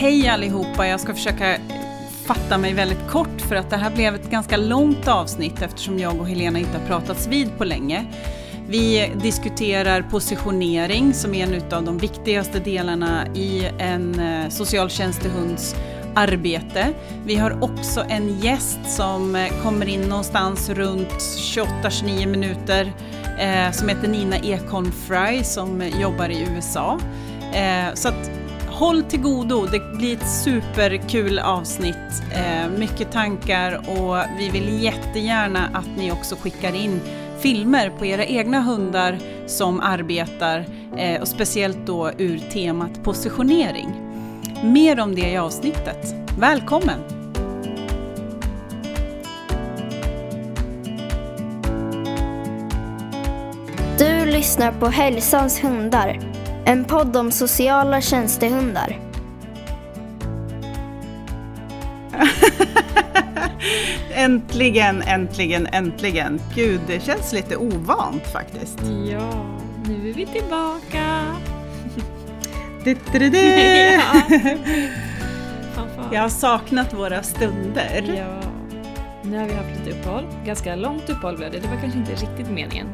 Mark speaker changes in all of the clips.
Speaker 1: Hej allihopa, jag ska försöka fatta mig väldigt kort för att det här blev ett ganska långt avsnitt eftersom jag och Helena inte har pratats vid på länge. Vi diskuterar positionering som är en av de viktigaste delarna i en eh, socialtjänstehunds arbete. Vi har också en gäst som eh, kommer in någonstans runt 28-29 minuter eh, som heter Nina Ekholm Fry som jobbar i USA. Så att håll till godo, det blir ett superkul avsnitt, eh, mycket tankar och vi vill jättegärna att ni också skickar in filmer på era egna hundar som arbetar eh, och speciellt då ur temat positionering. Mer om det i avsnittet. Välkommen!
Speaker 2: Du lyssnar på Hälsans hundar, en podd om sociala tjänstehundar.
Speaker 1: äntligen, äntligen, äntligen! Gud, det känns lite ovant faktiskt.
Speaker 3: Ja, nu är vi tillbaka. Ja. Fan, fan.
Speaker 1: Jag har saknat våra stunder.
Speaker 3: Ja. Nu har vi haft lite uppehåll. Ganska långt uppehåll blev det. Det var kanske inte riktigt meningen.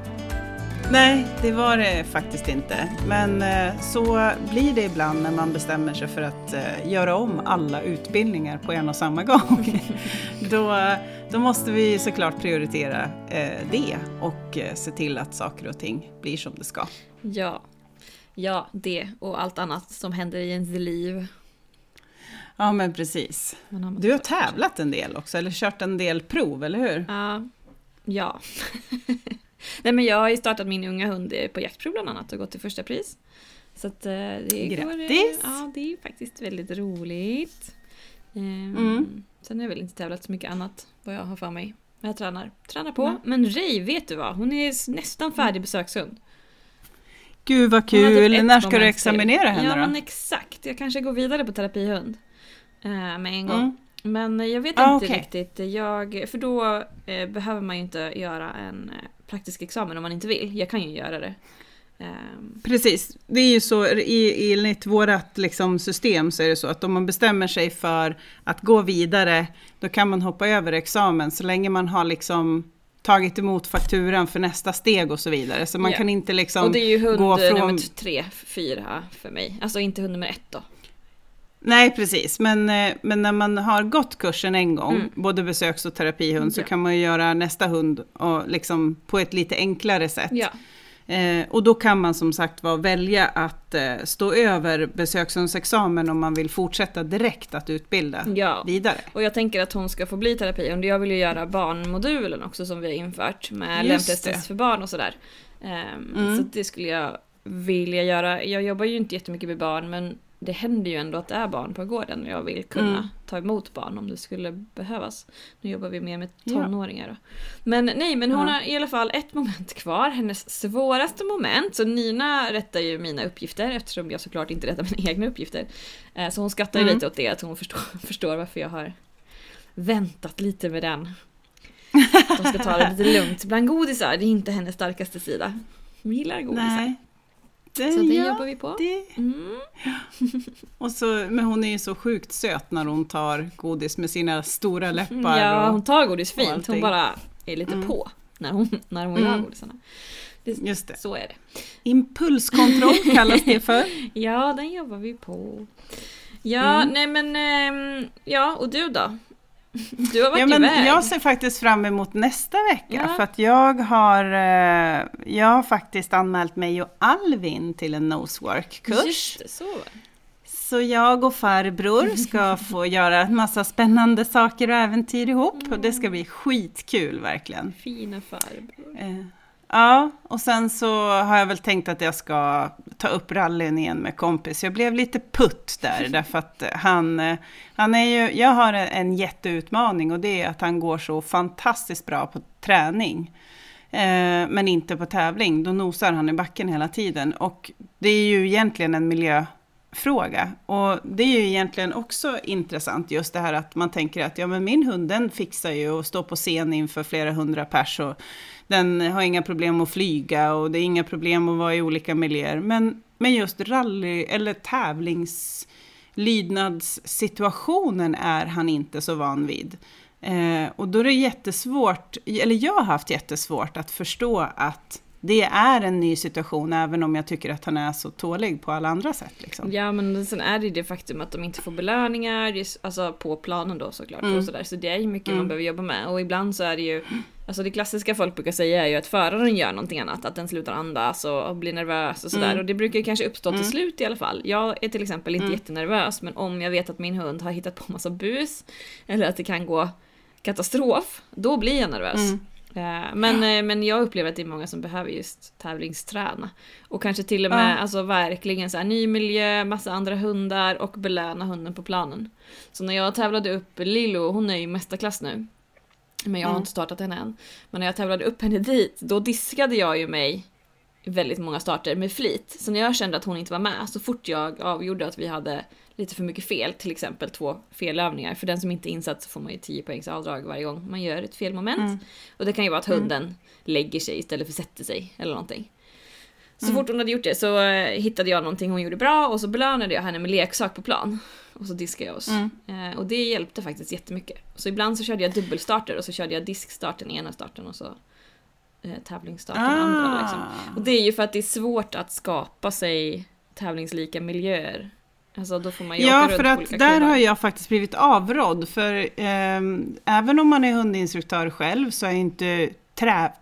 Speaker 1: Nej, det var det faktiskt inte. Men eh, så blir det ibland när man bestämmer sig för att eh, göra om alla utbildningar på en och samma gång. då, då måste vi såklart prioritera eh, det och se till att saker och ting blir som det ska.
Speaker 3: Ja. Ja, det och allt annat som händer i ens liv.
Speaker 1: Ja, men precis. Du har tävlat en del också, eller kört en del prov, eller hur?
Speaker 3: Ja. Nej men jag har ju startat min unga hund på jaktprov bland annat och gått till första pris. Så att eh, det går...
Speaker 1: Grattis!
Speaker 3: Ja, det är faktiskt väldigt roligt. Ehm,
Speaker 1: Mm.
Speaker 3: Sen har jag väl inte tävlat så mycket annat vad jag har för mig. Men jag tränar, tränar på.
Speaker 1: Ja.
Speaker 3: Men Ray, vet du vad? Hon är nästan färdig besökshund.
Speaker 1: Gud vad
Speaker 3: typ
Speaker 1: kul!
Speaker 3: ett
Speaker 1: När ska du examinera henne
Speaker 3: Ja
Speaker 1: då?
Speaker 3: men exakt, jag kanske går vidare på terapihund. Eh, med en gång.
Speaker 1: Mm.
Speaker 3: Men jag vet
Speaker 1: Ah,
Speaker 3: inte
Speaker 1: okej.
Speaker 3: riktigt. Jag, för då eh, behöver man ju inte göra en eh, praktisk examen om man inte vill. Jag kan ju göra det. Ehm,
Speaker 1: Precis, det är ju så i, enligt vårt liksom system så är det så att om man bestämmer sig för att gå vidare då kan man hoppa över examen så länge man har liksom tagit emot fakturan för nästa steg och så vidare. Så man
Speaker 3: Ja.
Speaker 1: kan inte liksom
Speaker 3: och det är ju hund
Speaker 1: gå från...
Speaker 3: nummer tre, fyra för mig. Alltså inte hund nummer ett då.
Speaker 1: Nej, precis. Men, eh, men när man har gått kursen en gång,
Speaker 3: Mm.
Speaker 1: både besöks och terapihund, så
Speaker 3: Ja.
Speaker 1: kan man ju göra nästa hund och liksom på ett lite enklare sätt.
Speaker 3: Ja,
Speaker 1: Eh, och då kan man som sagt var välja att eh, stå över besökshundsexamen om man vill fortsätta direkt att utbilda
Speaker 3: ja.
Speaker 1: vidare.
Speaker 3: Och jag tänker att hon ska få bli terapihund. Jag vill ju göra barnmodulen också som vi har infört med lämplighetstest för barn och sådär. Ehm,
Speaker 1: Mm.
Speaker 3: Så det skulle jag vilja göra. Jag jobbar ju inte jättemycket med barn men det händer ju ändå att det är barn på gården och jag vill kunna
Speaker 1: Mm.
Speaker 3: ta emot barn om det skulle behövas. Nu jobbar vi mer med tonåringar då. Men nej, men hon
Speaker 1: Ja.
Speaker 3: har i alla fall ett moment kvar, hennes svåraste moment. Så Nina rättar ju mina uppgifter eftersom jag såklart inte rättar mina egna uppgifter. Eh, Så hon skrattar ju
Speaker 1: Mm.
Speaker 3: lite åt det, att hon förstår, förstår varför jag har väntat lite med den. De ska ta det lite lugnt. Bland godisar, det är inte hennes starkaste sida. Hon gillar godisar.
Speaker 1: Nej. Det,
Speaker 3: Så det
Speaker 1: ja,
Speaker 3: jobbar vi på.
Speaker 1: det.
Speaker 3: Mm.
Speaker 1: Och så, men hon är ju så sjukt söt när hon tar godis med sina stora läppar.
Speaker 3: Ja,
Speaker 1: och,
Speaker 3: hon tar godis fint. Hon bara är lite
Speaker 1: Mm.
Speaker 3: på när hon, när hon
Speaker 1: Mm.
Speaker 3: godisarna.
Speaker 1: just det.
Speaker 3: Så är det.
Speaker 1: Impulskontroll kallas det för.
Speaker 3: Ja, den jobbar vi på. Ja,
Speaker 1: Mm.
Speaker 3: nej men... ehm, ja, och du då? Du har varit
Speaker 1: Ja, men
Speaker 3: iväg.
Speaker 1: jag ser faktiskt fram emot nästa vecka
Speaker 3: Ja.
Speaker 1: för att jag har, eh, jag har faktiskt anmält mig och Alvin till en nosework-kurs.
Speaker 3: Just det, så.
Speaker 1: Så jag och farbror ska få göra en massa spännande saker och äventyr ihop och det ska bli skitkul verkligen.
Speaker 3: Fina farbror.
Speaker 1: Eh, Ja, och sen så har jag väl tänkt att jag ska ta upp rallyn igen med kompis. Jag blev lite putt där, därför att han, han är ju, jag har en- jätteutmaning och det är att han går så fantastiskt bra på träning. Eh, men inte på tävling, då nosar han i backen hela tiden. Och det är ju egentligen en fråga. Och det är ju egentligen också intressant just det här att man tänker att ja men min hund den fixar ju att stå på scen inför flera hundra pers och den har inga problem att flyga och det är inga problem att vara i olika miljöer. Men, men just rally eller tävlingslydnadssituationen är han inte så van vid. Eh, och då är det jättesvårt, eller jag har haft jättesvårt att förstå att det är en ny situation även om jag tycker att han är så tålig på alla andra sätt. Liksom.
Speaker 3: Ja men sen är det ju det faktum att de inte får belöningar, alltså på planen då såklart.
Speaker 1: Mm.
Speaker 3: Och så, där. så det är ju mycket
Speaker 1: Mm.
Speaker 3: man behöver jobba med. Och ibland så är det ju, alltså det klassiska folk brukar säga är ju att föraren gör någonting annat. Att den slutar andas och, blir nervös och sådär.
Speaker 1: Mm.
Speaker 3: Och det brukar ju kanske uppstå till
Speaker 1: Mm.
Speaker 3: slut i alla fall. Jag är till exempel inte
Speaker 1: Mm.
Speaker 3: jättenervös men om jag vet att min hund har hittat på massa bus eller att det kan gå katastrof, då blir jag nervös.
Speaker 1: Mm.
Speaker 3: Eh, Men, eh, men jag upplever att det är många som behöver just tävlingsträna. Och kanske till och med
Speaker 1: Ja.
Speaker 3: alltså, verkligen så här, ny miljö, massa andra hundar och belöna hunden på planen. Så när jag tävlade upp Lilo, hon är ju mästarklass nu. Men jag har
Speaker 1: Mm.
Speaker 3: inte startat henne än. Men när jag tävlade upp henne dit, då diskade jag ju mig väldigt många starter med flit. Så när jag kände att hon inte var med, så fort jag avgjorde att vi hade lite för mycket fel, till exempel två felövningar. För den som inte är insatt så får man ju 10 poängs avdrag varje gång man gör ett felmoment.
Speaker 1: Mm.
Speaker 3: Och det kan ju vara att
Speaker 1: Mm.
Speaker 3: hunden lägger sig istället för sätter sig eller någonting. Så
Speaker 1: Mm.
Speaker 3: fort hon hade gjort det så eh, hittade jag någonting hon gjorde bra och så belönade jag henne med leksak på plan. Och så diskade jag oss.
Speaker 1: Mm.
Speaker 3: Eh, och det hjälpte faktiskt jättemycket. Så ibland så körde jag dubbelstarter och så körde jag diskstarten i ena starten och så eh, tävlingsstarten i andra. Liksom. Och det är ju för att det är svårt att skapa sig tävlingslika miljöer. Alltså då får man ju
Speaker 1: Ja,
Speaker 3: åka
Speaker 1: för att där
Speaker 3: klubbar.
Speaker 1: har jag faktiskt blivit avrådd. För ehm, även om man är hundinstruktör själv så är inte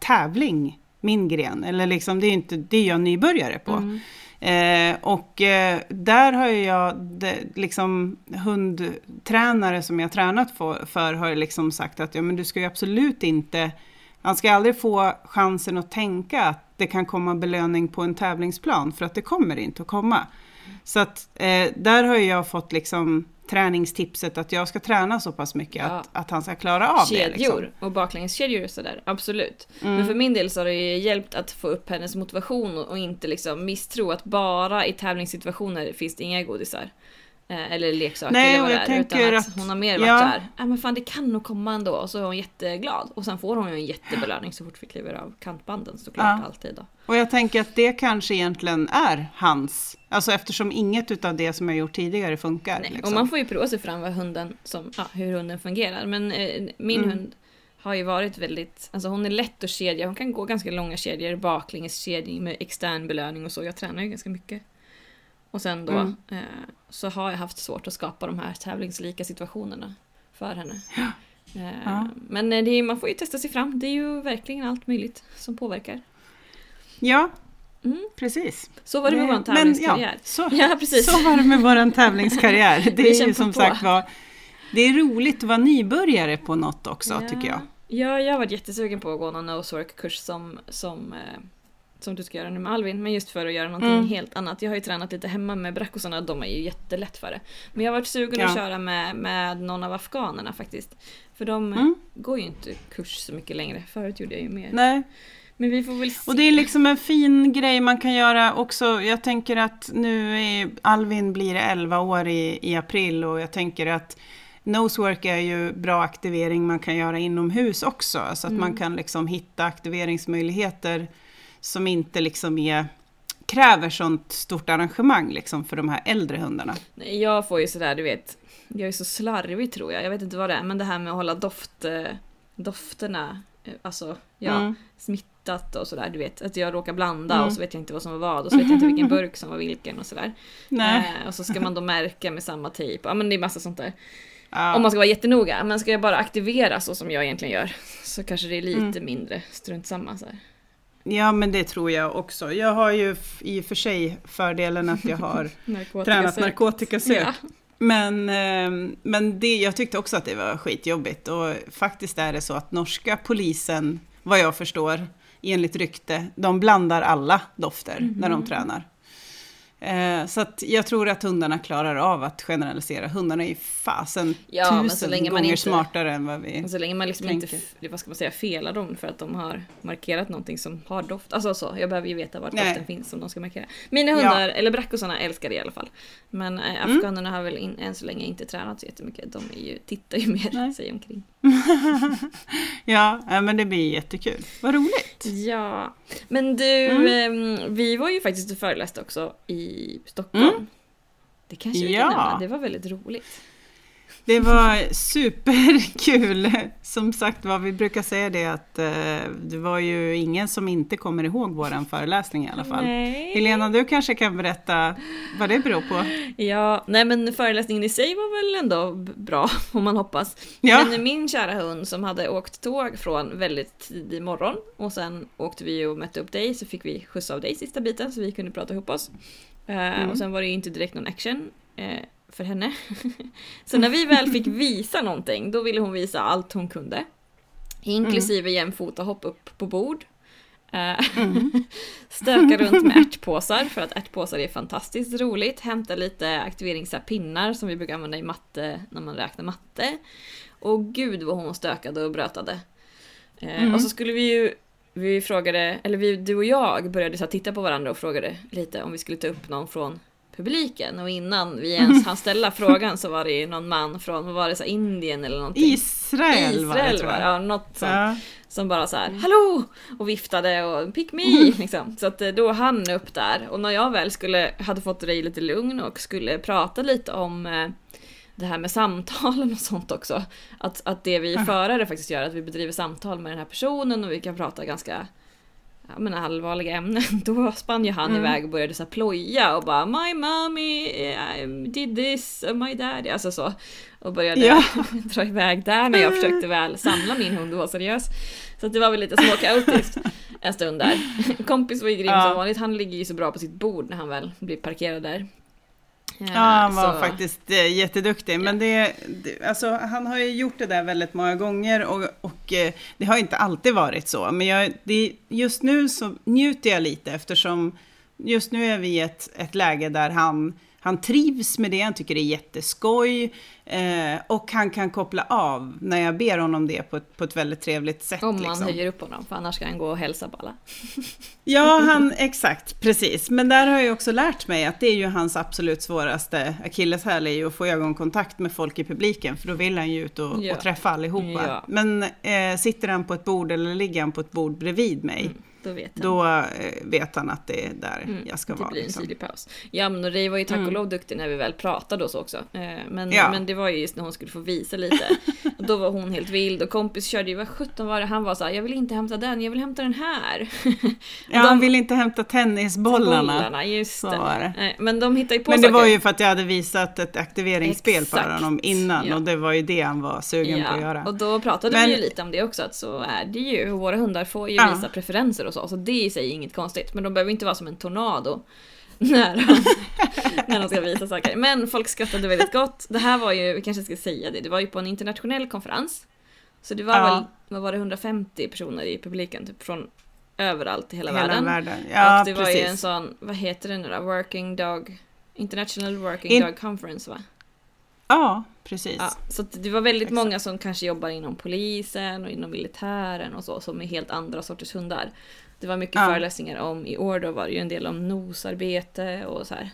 Speaker 1: tävling min gren. Eller liksom, det är inte det är jag nybörjare på.
Speaker 3: Mm.
Speaker 1: Eh, och eh, där har jag, det, liksom hundtränare som jag tränat för, för har liksom sagt att ja, men du ska ju absolut inte, man ska aldrig få chansen att tänka att det kan komma belöning på en tävlingsplan, för att det kommer inte att komma. Så att eh, där har jag fått liksom träningstipset att jag ska träna så pass mycket
Speaker 3: Ja.
Speaker 1: att, att han ska klara av det.
Speaker 3: Kedjor
Speaker 1: Liksom.
Speaker 3: och baklängeskedjor och sådär, absolut.
Speaker 1: Mm.
Speaker 3: Men för min del så har det ju hjälpt att få upp hennes motivation och och inte liksom misstro att bara i tävlingssituationer finns det inga godisar. Eh, eller leksaker
Speaker 1: Nej,
Speaker 3: eller vad det är. Utan att
Speaker 1: att-
Speaker 3: hon har mer varit
Speaker 1: ja.
Speaker 3: såhär, ja men fan det kan nog komma ändå. Och så är hon jätteglad. Och sen får hon ju en jättebelöning så fort vi kliver av kantbanden såklart
Speaker 1: Ja.
Speaker 3: alltid då.
Speaker 1: Och jag tänker att det kanske egentligen är hans, alltså eftersom inget utav det som jag gjort tidigare funkar.
Speaker 3: Nej,
Speaker 1: liksom.
Speaker 3: Och man får ju prova sig fram vad hunden som, ja, hur hunden fungerar. Men eh, min
Speaker 1: Mm.
Speaker 3: hund har ju varit väldigt, alltså hon är lätt att kedja, hon kan gå ganska långa kedjor, baklängeskedjning med extern belöning och så. Jag tränar ju ganska mycket. Och sen då
Speaker 1: Mm.
Speaker 3: eh, så har jag haft svårt att skapa de här tävlingslika situationerna för henne. Eh,
Speaker 1: Ja.
Speaker 3: Men eh, det är, man får ju testa sig fram, det är ju verkligen allt möjligt som påverkar.
Speaker 1: Ja,
Speaker 3: Mm.
Speaker 1: precis.
Speaker 3: Så var det med vår
Speaker 1: Men,
Speaker 3: tävlingskarriär.
Speaker 1: ja, så,
Speaker 3: Ja, precis.
Speaker 1: så var det med vår tävlingskarriär. Det är ju som
Speaker 3: på.
Speaker 1: sagt var, det är roligt att vara nybörjare på något också tycker jag.
Speaker 3: Ja, jag har varit jättesugen på att gå någon nosework-kurs som, som, eh, som du ska göra nu med Alvin. Men just för att göra någonting
Speaker 1: Mm.
Speaker 3: helt annat. Jag har ju tränat lite hemma med brackosarna, de är ju jättelätt för det. Men jag har varit sugen
Speaker 1: Ja.
Speaker 3: att köra med, med någon av afghanerna faktiskt. För de
Speaker 1: Mm.
Speaker 3: går ju inte kurs så mycket längre. Förut gjorde jag ju mer.
Speaker 1: Nej.
Speaker 3: Men vi får väl se.
Speaker 1: Och det är liksom en fin grej man kan göra också. Jag tänker att nu är Alvin blir 11 år i, i april och jag tänker att Nosework är ju bra aktivering man kan göra inomhus också. Så att
Speaker 3: Mm.
Speaker 1: man kan liksom hitta aktiveringsmöjligheter som inte liksom är, kräver sånt stort arrangemang liksom för de här äldre hundarna.
Speaker 3: Jag får ju sådär, du vet. Jag är så slarvig tror jag. Jag vet inte vad det är. Men det här med att hålla doft, eh, dofterna, eh, alltså ja,
Speaker 1: Mm.
Speaker 3: smittat och sådär. Du vet, att jag råkar blanda
Speaker 1: Mm.
Speaker 3: och så vet jag inte vad som var vad och så vet jag inte vilken burk som var vilken och sådär.
Speaker 1: Nej.
Speaker 3: Eh, och så ska man då märka med samma tejp. Ja men det är massa sånt där.
Speaker 1: Ja.
Speaker 3: Om man ska vara jättenoga. Men ska jag bara aktivera så som jag egentligen gör så kanske det är lite
Speaker 1: Mm.
Speaker 3: mindre strunt samma. Så här.
Speaker 1: Ja men det tror jag också. Jag har ju i och för sig fördelen att jag har tränat
Speaker 3: sök.
Speaker 1: narkotikasök.
Speaker 3: Ja.
Speaker 1: Men, eh, men det, jag tyckte också att det var skitjobbigt och faktiskt är det så att norska polisen, vad jag förstår, enligt rykte, de blandar alla dofter när de
Speaker 3: Mhm.
Speaker 1: tränar. Eh, så att jag tror att hundarna klarar av att generalisera. Hundarna är ju fasen
Speaker 3: Ja,
Speaker 1: tusen
Speaker 3: länge man
Speaker 1: gånger
Speaker 3: inte-
Speaker 1: smartare än vad vi...
Speaker 3: Så länge man liksom inte,
Speaker 1: tänker.
Speaker 3: f- vad ska man säga, felar dem för att de har markerat någonting som har doft. Alltså så, jag behöver ju veta
Speaker 1: Nej.
Speaker 3: doften finns som de ska markera. Mina hundar, eller brackosarna, älskar det i alla fall. Men eh,
Speaker 1: Mm.
Speaker 3: afghanerna har väl in, än så länge inte tränat så jättemycket. De ju, tittar ju mer
Speaker 1: Nej.
Speaker 3: sig omkring.
Speaker 1: ja, ja, men det blir jättekul. Vad roligt!
Speaker 3: Ja, men du,
Speaker 1: Mm.
Speaker 3: ehm, vi var ju faktiskt och föreläste också i Stockholm.
Speaker 1: Mm.
Speaker 3: Det kanske vi
Speaker 1: Ja.
Speaker 3: kan nämna, det var väldigt roligt.
Speaker 1: Det var superkul! Som sagt vad vi brukar säga det att eh, det var ju ingen som inte kommer ihåg våran föreläsning i alla fall.
Speaker 3: Nej.
Speaker 1: Helena, du kanske kan berätta vad det beror på?
Speaker 3: Ja, nej men föreläsningen i sig var väl ändå bra, om man hoppas.
Speaker 1: Ja.
Speaker 3: Men min kära hund som hade åkt tåg från väldigt tidig morgon och sen åkte vi och mötte upp dig så fick vi skjuts av dig sista biten så vi kunde prata ihop oss. Eh, Och sen var det ju inte direkt någon action eh, för henne. så när vi väl fick visa någonting, då ville hon visa allt hon kunde. Inklusive jämfota hopp upp på bord. Eh, Stöka runt med ärtpåsar för att ärtpåsar är fantastiskt roligt. Hämta lite aktiveringspinnar som vi brukar använda i matte när man räknar matte. Och gud vad hon stökade och brötade. Eh, Och så skulle vi ju vi frågade, eller vi, du och jag började så titta på varandra och frågade lite om vi skulle ta upp någon från publiken och innan vi ens hann ställa frågan så var det någon man från, var det, så Indien eller någonting?
Speaker 1: Israel, var det
Speaker 3: Israel
Speaker 1: tror jag.
Speaker 3: Ja, något sånt.
Speaker 1: Ja.
Speaker 3: Som bara så här, hallå! Och viftade och pick me! Liksom. Så att eh, då hann upp där. Och när jag väl skulle, hade fått dig lite lugn och skulle prata lite om eh, det här med samtalen och sånt också. Att, att det vi förare faktiskt gör, att vi bedriver samtal med den här personen och vi kan prata ganska ja, men allvarliga ämnen. Då spann ju han iväg och började så ploja och bara My mommy did this, uh, my daddy, alltså så. Och började
Speaker 1: Ja.
Speaker 3: dra iväg där när jag försökte väl samla min hund och vara seriös. Så det var väl lite småkaotiskt en stund där. Kompis var ju grym
Speaker 1: Ja.
Speaker 3: som vanligt, han ligger ju så bra på sitt bord när han väl blir parkerad där. Eh,
Speaker 1: Ja, han var
Speaker 3: så-
Speaker 1: faktiskt eh, jätteduktig. Men det, det, alltså, han har ju gjort det där väldigt många gånger och, och eh, det har inte alltid varit så. Men jag, det, just nu så njuter jag lite eftersom just nu är vi i ett, ett läge där han, han trivs med det, han tycker det är jätteskoj eh, och han kan koppla av när jag ber honom det på ett, på ett väldigt trevligt sätt.
Speaker 3: Om man
Speaker 1: liksom.
Speaker 3: höjer upp honom, för annars ska han gå och hälsa på alla.
Speaker 1: Ja, han, exakt, precis. Men där har jag också lärt mig att det är ju hans absolut svåraste akilleshäl är ju att få ögonkontakt med folk i publiken, för då vill han ju ut och,
Speaker 3: Ja.
Speaker 1: och träffa allihopa.
Speaker 3: Ja.
Speaker 1: Men eh, sitter han på ett bord eller ligger han på ett bord bredvid mig,
Speaker 3: Då vet han.
Speaker 1: då eh, vet han att det är där jag ska
Speaker 3: det
Speaker 1: vara.
Speaker 3: blir en
Speaker 1: Liksom.
Speaker 3: tidig paus. Ja men Ray var ju tack och lov duktig när vi väl pratade och så också. Eh, Men,
Speaker 1: Ja.
Speaker 3: men det var ju just när hon skulle få visa lite. Och då var hon helt vild och kompis körde ju, vad sjutton var det? Han var så här, jag vill inte hämta den, jag vill hämta den här.
Speaker 1: Ja, han vill inte hämta tennisbollarna.
Speaker 3: Bollarna, just
Speaker 1: Så
Speaker 3: det.
Speaker 1: var det.
Speaker 3: Men de hittar ju på
Speaker 1: Men det
Speaker 3: saker.
Speaker 1: var ju för att jag hade visat ett aktiveringsspel
Speaker 3: Exakt.
Speaker 1: honom innan
Speaker 3: Ja.
Speaker 1: och det var ju det han var sugen på att
Speaker 3: Ja,
Speaker 1: göra.
Speaker 3: och då pratade
Speaker 1: Men-
Speaker 3: vi ju lite om det också, att så är det ju. Våra hundar får ju
Speaker 1: Ja.
Speaker 3: visa preferenser och så, så det i sig är inget konstigt. Men de behöver inte vara som en tornado när de, när de ska visa saker. Men folk skrattade väldigt gott. Det här var ju, vi kanske ska säga det, det var ju på en internationell konferens. Så det var
Speaker 1: Ja.
Speaker 3: väl, vad var det, 150 personer i publiken, typ från överallt i hela,
Speaker 1: Hela
Speaker 3: världen.
Speaker 1: världen. Ja,
Speaker 3: och det var
Speaker 1: precis.
Speaker 3: ju en sån, vad heter det nu då, Working Dog, International Working
Speaker 1: In-
Speaker 3: Dog Conference va?
Speaker 1: Ja, precis.
Speaker 3: Ja, så det var väldigt
Speaker 1: Exakt.
Speaker 3: många som kanske jobbar inom polisen och inom militären och så, som är helt andra sorters hundar. Det var mycket
Speaker 1: Ja.
Speaker 3: föreläsningar om, i år då var det ju en del om nosarbete och så här.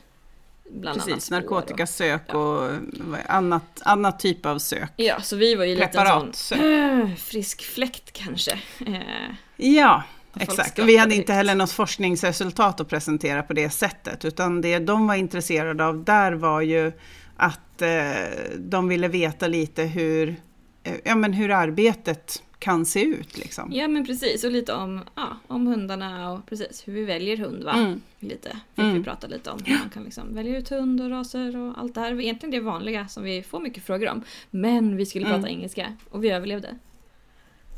Speaker 3: Bland annat
Speaker 1: Precis,
Speaker 3: och-
Speaker 1: narkotikasök
Speaker 3: Ja.
Speaker 1: och vad- annat, annat typ av sök.
Speaker 3: Ja, så vi var ju lite en sån äh, frisk fläkt kanske. Eh,
Speaker 1: Ja, exakt. Och vi hade inte heller något forskningsresultat att presentera på det sättet, utan det de var intresserade av där var ju att eh, de ville veta lite hur, eh, ja, men hur arbetet kan se ut. Liksom.
Speaker 3: ja men precis, och lite om, ja, om hundarna och precis hur vi väljer hund va.
Speaker 1: Mm.
Speaker 3: Lite. Fick
Speaker 1: Mm.
Speaker 3: vi prata lite om hur man kan liksom välja ut hund och raser och allt det här. Egentligen det vanliga som vi får mycket frågor om. Men vi skulle
Speaker 1: Mm.
Speaker 3: prata engelska och vi överlevde.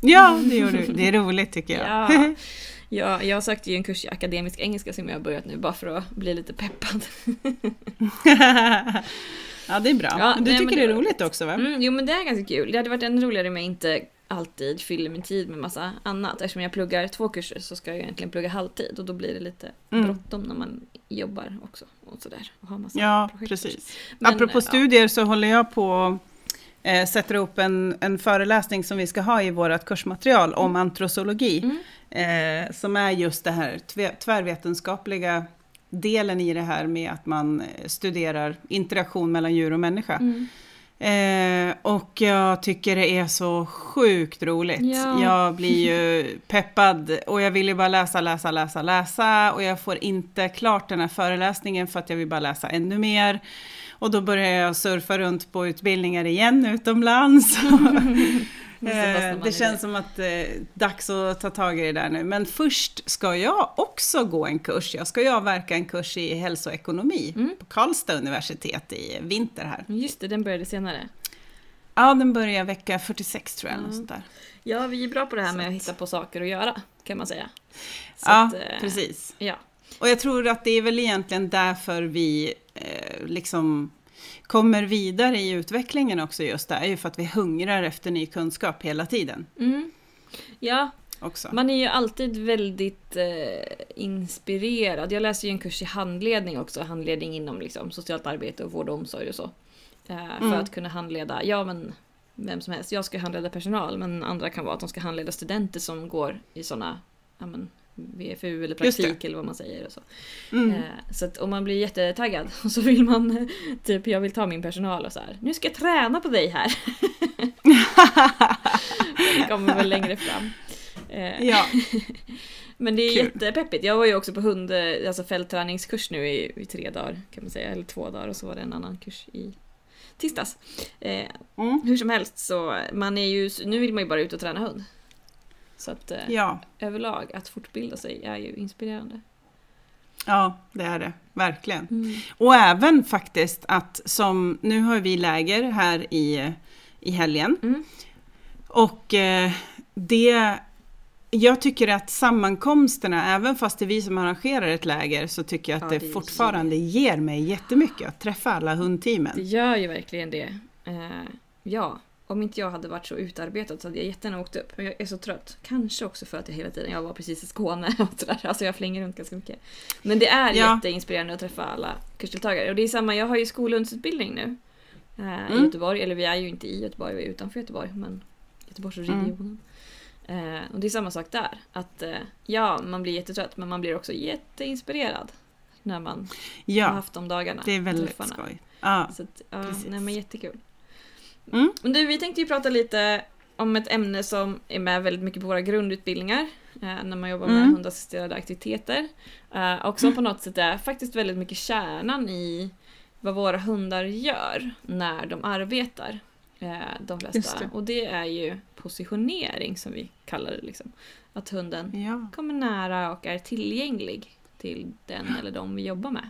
Speaker 1: Ja, det gjorde du. Det är roligt tycker jag.
Speaker 3: Ja. Ja, jag sökte ju en kurs i akademisk engelska som jag har börjat nu bara för att bli lite peppad.
Speaker 1: ja, det är bra.
Speaker 3: Ja,
Speaker 1: du
Speaker 3: nej,
Speaker 1: tycker det är roligt också va?
Speaker 3: Mm, jo men det är ganska kul. Det hade varit ännu roligare om jag inte alltid fyller min tid med massa annat. Eftersom jag pluggar två kurser så ska jag egentligen plugga halvtid och då blir det lite
Speaker 1: Mm.
Speaker 3: bråttom när man jobbar också. Och sådär. Och har massa
Speaker 1: Ja,
Speaker 3: projekt.
Speaker 1: precis.
Speaker 3: Men,
Speaker 1: Apropå
Speaker 3: eh,
Speaker 1: studier så håller jag på eh, sätter upp en, en föreläsning som vi ska ha i vårt kursmaterial om antrosologi.
Speaker 3: Mm.
Speaker 1: Eh, som är just det här tvärvetenskapliga delen i det här med att man eh, studerar interaktion mellan djur och människa.
Speaker 3: Mm.
Speaker 1: Eh, och jag tycker det är så sjukt roligt.
Speaker 3: Ja.
Speaker 1: Jag blir ju peppad och jag vill ju bara läsa, läsa, läsa, läsa och jag får inte klart den här föreläsningen för att jag vill bara läsa ännu mer. Och då började jag surfa runt på utbildningar igen utomlands. Eh, det känns som att det eh, dags att ta tag i det där nu. Men först ska jag också gå en kurs. Jag ska ju avverka en kurs i hälsoekonomi mm. på Karlstad universitet i vinter här.
Speaker 3: Just det, den började senare.
Speaker 1: Ja, den börjar vecka 46 tror jag. Mm. Sånt där.
Speaker 3: Ja, vi är bra på det här med att hitta på saker att göra, kan man säga.
Speaker 1: Så ja, att, eh, precis. Ja. Och jag tror att det är väl egentligen därför vi eh, liksom kommer vidare i utvecklingen också just där, är ju för att vi hungrar efter ny kunskap hela tiden.
Speaker 3: Mm. Ja, också. man är ju alltid väldigt eh, inspirerad. Jag läser ju en kurs i handledning också, handledning inom liksom, socialt arbete och vård och omsorg och så. Eh, för mm. att kunna handleda, ja men vem som helst. Jag ska handleda personal men andra kan vara att de ska handleda studenter som går i sådana ja, men, VFU eller praktik eller vad man säger. Och så mm. eh, så att om man blir jättetaggad och så vill man typ jag vill ta min personal och så här. Nu ska jag träna på dig här. det kommer väl längre fram. Eh, ja. Men det är Kul. jättepeppigt. Jag var ju också på hund, alltså fältträningskurs nu i, i, tre dagar kan man säga, eller två dagar och så var det en annan kurs i tisdags. Eh, mm. Hur som helst så man är ju, nu vill man ju bara ut och träna hund. Så att eh, ja. överlag, att fortbilda sig är ju inspirerande.
Speaker 1: Ja, det är det. Verkligen. Mm. Och även faktiskt att som, nu har vi läger här i, i helgen. Mm. Och eh, det, jag tycker att sammankomsterna, även fast det är vi som arrangerar ett läger, så tycker jag att ja, det, det, fortfarande ger... ger mig jättemycket att träffa alla hundteamen.
Speaker 3: Det gör ju verkligen det. Eh, ja, om inte jag hade varit så utarbetad så hade jag jättegärna åkt upp. Men jag är så trött. Kanske också för att jag hela tiden, jag var precis i Skåne och sådär. Alltså jag flänger runt ganska mycket. Men det är ja. jätteinspirerande att träffa alla kursdeltagare. Och det är samma, jag har ju skolhundsutbildning nu. Eh, mm. I Göteborg, eller vi är ju inte i Göteborg, vi är utanför Göteborg. Men Göteborgsregionen. Mm. Eh, och det är samma sak där. Att eh, ja, man blir jättetrött men man blir också jätteinspirerad. När man ja, har haft de dagarna.
Speaker 1: det är väldigt tuffarna. skoj. Ja,
Speaker 3: så att, ja, nej, men jättekul. Mm. Du, vi tänkte ju prata lite om ett ämne som är med väldigt mycket på våra grundutbildningar eh, när man jobbar med mm. hundassisterade aktiviteter. Eh, och som på något sätt är faktiskt väldigt mycket kärnan i vad våra hundar gör när de arbetar. Eh, de flesta. Det. Och det är ju positionering som vi kallar det. Liksom. Att hunden ja. kommer nära och är tillgänglig till den eller de vi jobbar med.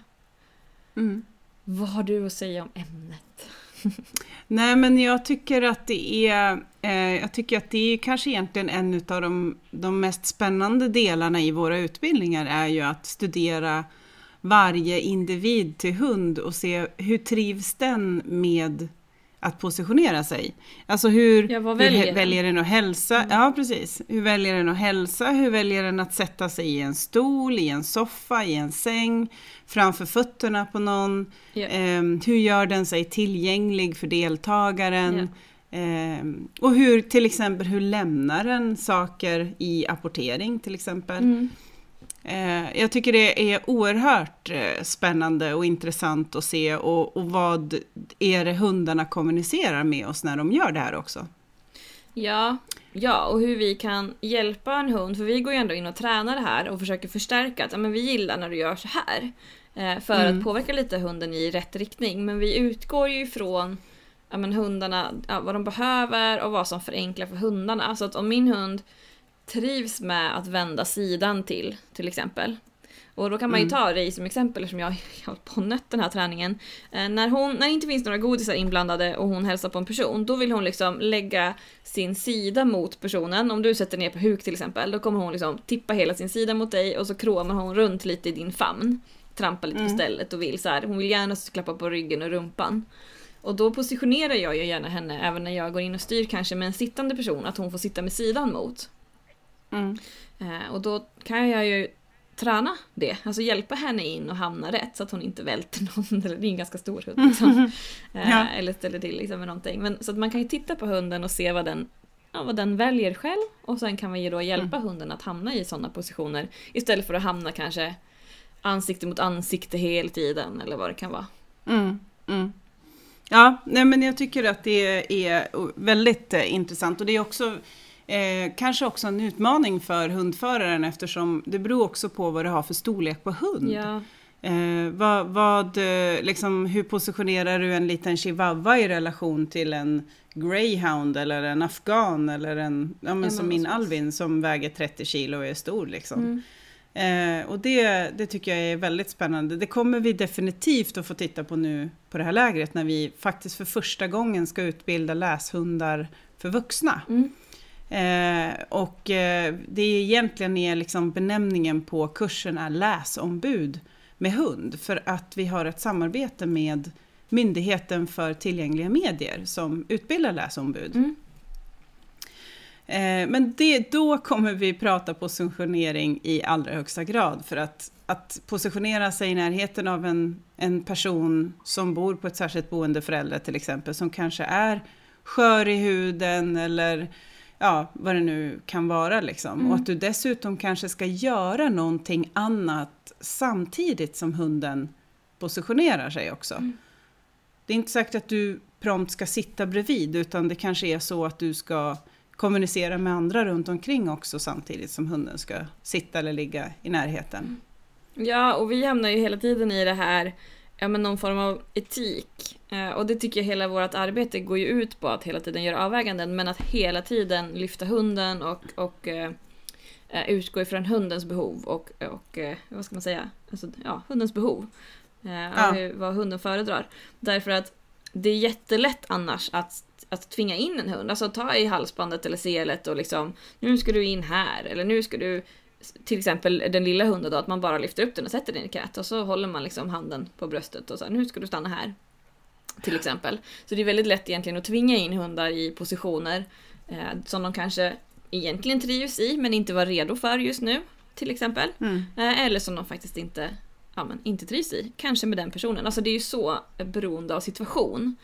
Speaker 3: Mm. Vad har du att säga om ämnet?
Speaker 1: Nej men jag tycker att det är, eh, jag tycker att det är kanske egentligen en av de, de mest spännande delarna i våra utbildningar är ju att studera varje individ till hund och se hur trivs den med att positionera sig. Alltså hur,
Speaker 3: ja, väljer,
Speaker 1: hur väljer den att hälsa? Mm. Ja, precis. Hur väljer den att hälsa? Hur väljer den att sätta sig i en stol, i en soffa, i en säng, framför fötterna på någon? Ja. Eh, hur gör den sig tillgänglig för deltagaren? Ja. Eh, och hur, till exempel, hur lämnar den saker i apportering till exempel? Mm. Eh, jag tycker det är oerhört eh, spännande och intressant att se och, och vad är det hundarna kommunicerar med oss när de gör det här också.
Speaker 3: Ja, ja, och hur vi kan hjälpa en hund, för vi går ju ändå in och tränar det här och försöker förstärka att ja, men vi gillar när du gör så här. Eh, för mm. att påverka lite hunden i rätt riktning. Men vi utgår ju ifrån ja, men hundarna, ja, vad de behöver och vad som förenklar för hundarna. Så att om min hund trivs med att vända sidan till, till exempel. Och då kan man ju mm. ta Ray som exempel eftersom jag har hållit på nött den här träningen. Eh, när, hon, när det inte finns några godisar inblandade och hon hälsar på en person, då vill hon liksom lägga sin sida mot personen. Om du sätter ner på huk till exempel, då kommer hon liksom tippa hela sin sida mot dig och så kråmar hon runt lite i din famn. Trampar lite mm. på stället och vill så här. hon vill gärna klappa på ryggen och rumpan. Och då positionerar jag ju gärna henne även när jag går in och styr kanske med en sittande person, att hon får sitta med sidan mot. Mm. Eh, och då kan jag ju träna det, alltså hjälpa henne in och hamna rätt så att hon inte välter någon, eller det är en ganska stor hund liksom. eh, ja. Eller ställer till liksom med någonting. Men, så att man kan ju titta på hunden och se vad den, ja, vad den väljer själv och sen kan man ju då hjälpa mm. hunden att hamna i sådana positioner istället för att hamna kanske ansikte mot ansikte hela tiden eller vad det kan vara.
Speaker 1: Mm. Mm. Ja, nej men jag tycker att det är väldigt eh, intressant och det är också Eh, kanske också en utmaning för hundföraren eftersom det beror också på vad du har för storlek på hund. Ja. Eh, vad, vad, eh, liksom, hur positionerar du en liten chihuahua i relation till en greyhound eller en afghan eller en, ja men
Speaker 3: Ja,
Speaker 1: som min. Alvin som väger 30 kilo och är stor liksom.
Speaker 3: Mm.
Speaker 1: Eh, och det, det tycker jag är väldigt spännande. Det kommer vi definitivt att få titta på nu på det här lägret när vi faktiskt för första gången ska utbilda läshundar för vuxna.
Speaker 3: Mm.
Speaker 1: Eh, och eh, det är egentligen är liksom benämningen på kursen är läsombud med hund för att vi har ett samarbete med Myndigheten för tillgängliga medier som utbildar läsombud.
Speaker 3: Mm.
Speaker 1: Eh, men det, då kommer vi prata positionering i allra högsta grad för att, att positionera sig i närheten av en, en person som bor på ett särskilt boendeförälder till exempel som kanske är skör i huden eller ja, vad det nu kan vara liksom.
Speaker 3: Mm.
Speaker 1: Och att du dessutom kanske ska göra någonting annat samtidigt som hunden positionerar sig också.
Speaker 3: Mm.
Speaker 1: Det är inte säkert att du prompt ska sitta bredvid utan det kanske är så att du ska kommunicera med andra runt omkring också samtidigt som hunden ska sitta eller ligga i närheten.
Speaker 3: Ja, och vi hamnar ju hela tiden i det här, ja men någon form av etik. Eh, och det tycker jag hela vårt arbete går ju ut på, att hela tiden göra avväganden, men att hela tiden lyfta hunden och, och eh, utgå ifrån hundens behov och, och eh, vad ska man säga, alltså, ja, hundens behov. Eh,
Speaker 1: Ja.
Speaker 3: hur- Vad hunden föredrar. Därför att det är jättelätt annars att, att tvinga in en hund, alltså ta i halsbandet eller selet och liksom nu ska du in här eller nu ska du till exempel den lilla hunden då, att man bara lyfter upp den och sätter den i knät och så håller man liksom handen på bröstet och så här, nu ska du stanna här. Till exempel. Så det är väldigt lätt egentligen att tvinga in hundar i positioner eh, som de kanske egentligen trivs i men inte var redo för just nu. Till exempel.
Speaker 1: Mm.
Speaker 3: Eh, eller som de faktiskt inte, ja, men, inte trivs i. Kanske med den personen. Alltså det är ju så beroende av situation.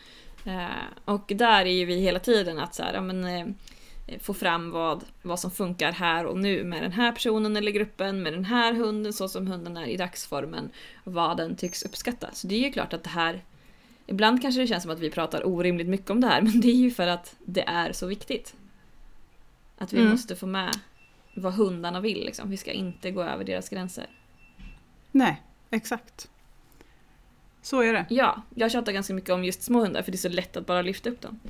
Speaker 3: Eh, och där är ju vi hela tiden att så här, ja, men, eh, få fram vad, vad som funkar här och nu med den här personen eller gruppen, med den här hunden så som hunden är i dagsformen, vad den tycks uppskatta. Så det är ju klart att det här Ibland kanske det känns som att vi pratar orimligt mycket om det här, men det är ju för att det är så viktigt. Att vi
Speaker 1: Mm.
Speaker 3: måste få med vad hundarna vill, liksom. vi ska inte gå över deras gränser.
Speaker 1: Nej, exakt. Så är det.
Speaker 3: Ja, jag tjatar ganska mycket om just små hundar för det är så lätt att bara lyfta upp dem.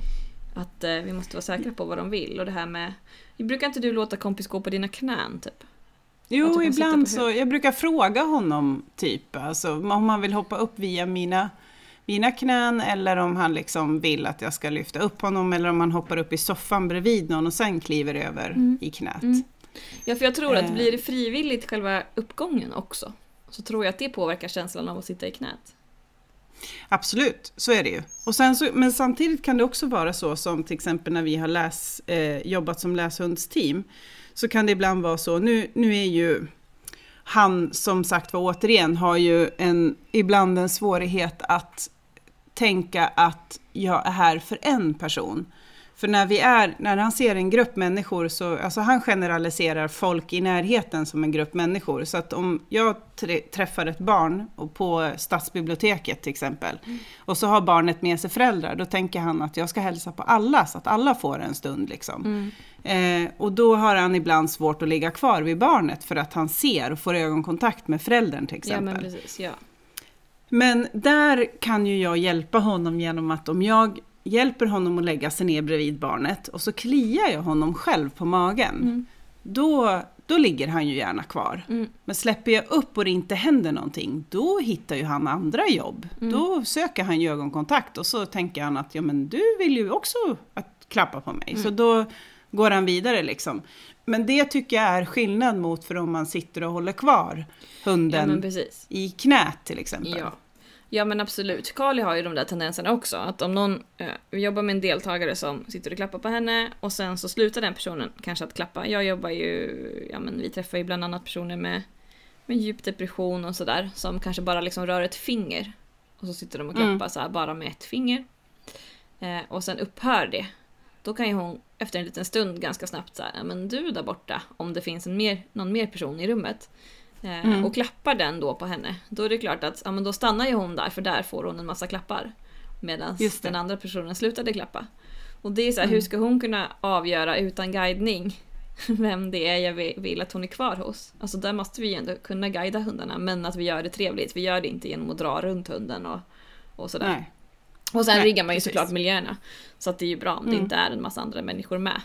Speaker 3: Att eh, vi måste vara säkra på vad de vill och det här med... Brukar inte du låta kompis gå på dina knän typ?
Speaker 1: Jo, ibland så, jag brukar fråga honom typ, alltså om han vill hoppa upp via mina, mina knän eller om han liksom vill att jag ska lyfta upp honom eller om han hoppar upp i soffan bredvid någon och sen kliver över
Speaker 3: Mm.
Speaker 1: i knät.
Speaker 3: Mm. Ja, för jag tror att
Speaker 1: Eh.
Speaker 3: blir det frivilligt själva uppgången också så tror jag att det påverkar känslan av att sitta i knät.
Speaker 1: Absolut, så är det ju. Och sen så, men samtidigt kan det också vara så som till exempel när vi har läs, eh, jobbat som läshundsteam. Så kan det ibland vara så, nu, nu är ju han som sagt var återigen har ju en, ibland en svårighet att tänka att jag är här för en person. För när vi är, när han ser en grupp människor så, alltså han generaliserar folk i närheten som en grupp människor. Så att om jag trä- träffar ett barn på stadsbiblioteket till exempel, och så har barnet med sig föräldrar, då tänker han att jag ska hälsa på alla så att alla får en stund liksom. Eh, och då har han ibland svårt att ligga kvar vid barnet för att han ser och får ögonkontakt med föräldern till
Speaker 3: Ja,
Speaker 1: exempel.
Speaker 3: men precis. Ja.
Speaker 1: Men där kan ju jag hjälpa honom genom att om jag hjälper honom att lägga sig ner bredvid barnet och så kliar jag honom själv på magen.
Speaker 3: Mm.
Speaker 1: Då, då ligger han ju gärna kvar.
Speaker 3: Mm.
Speaker 1: Men släpper jag upp och det inte händer någonting, då hittar ju han andra jobb.
Speaker 3: Mm.
Speaker 1: Då söker han ju ögonkontakt och så tänker han att ja men du vill ju också att klappa på mig.
Speaker 3: Mm.
Speaker 1: Så då går han vidare liksom. Men det tycker jag är skillnad mot för om man sitter och håller kvar
Speaker 3: ja,
Speaker 1: hunden
Speaker 3: precis.
Speaker 1: i knät till exempel.
Speaker 3: Ja. Ja, men absolut. Kali har ju de där tendenserna också. Att om någon, eh, vi jobbar med en deltagare som sitter och klappar på henne och sen så slutar den personen kanske att klappa. Jag jobbar ju, ja men vi träffar ju bland annat personer med, med djup depression och sådär som kanske bara liksom rör ett finger. Och så sitter de och klappar
Speaker 1: Mm.
Speaker 3: så här bara med ett finger. Eh, och sen upphör det. Då kan ju hon efter en liten stund ganska snabbt säga, "Ja, men du där borta, om det finns en mer, någon mer person i rummet. Eh,
Speaker 1: Mm.
Speaker 3: Och klappar den då på henne, då är det klart att ja, men då stannar ju hon där för där får hon en massa klappar. Medan den andra personen slutade klappa. Och det är så här,
Speaker 1: Mm.
Speaker 3: hur ska hon kunna avgöra utan guidning vem det är jag vill- vill att hon är kvar hos. Alltså där måste vi ju ändå kunna guida hundarna men att vi gör det trevligt. Vi gör det inte genom att dra runt hunden och, och sådär.
Speaker 1: Nej.
Speaker 3: Och sen
Speaker 1: Nej,
Speaker 3: riggar man ju
Speaker 1: precis.
Speaker 3: såklart miljöerna. Så att det är ju bra om det
Speaker 1: Mm.
Speaker 3: inte är en massa andra människor med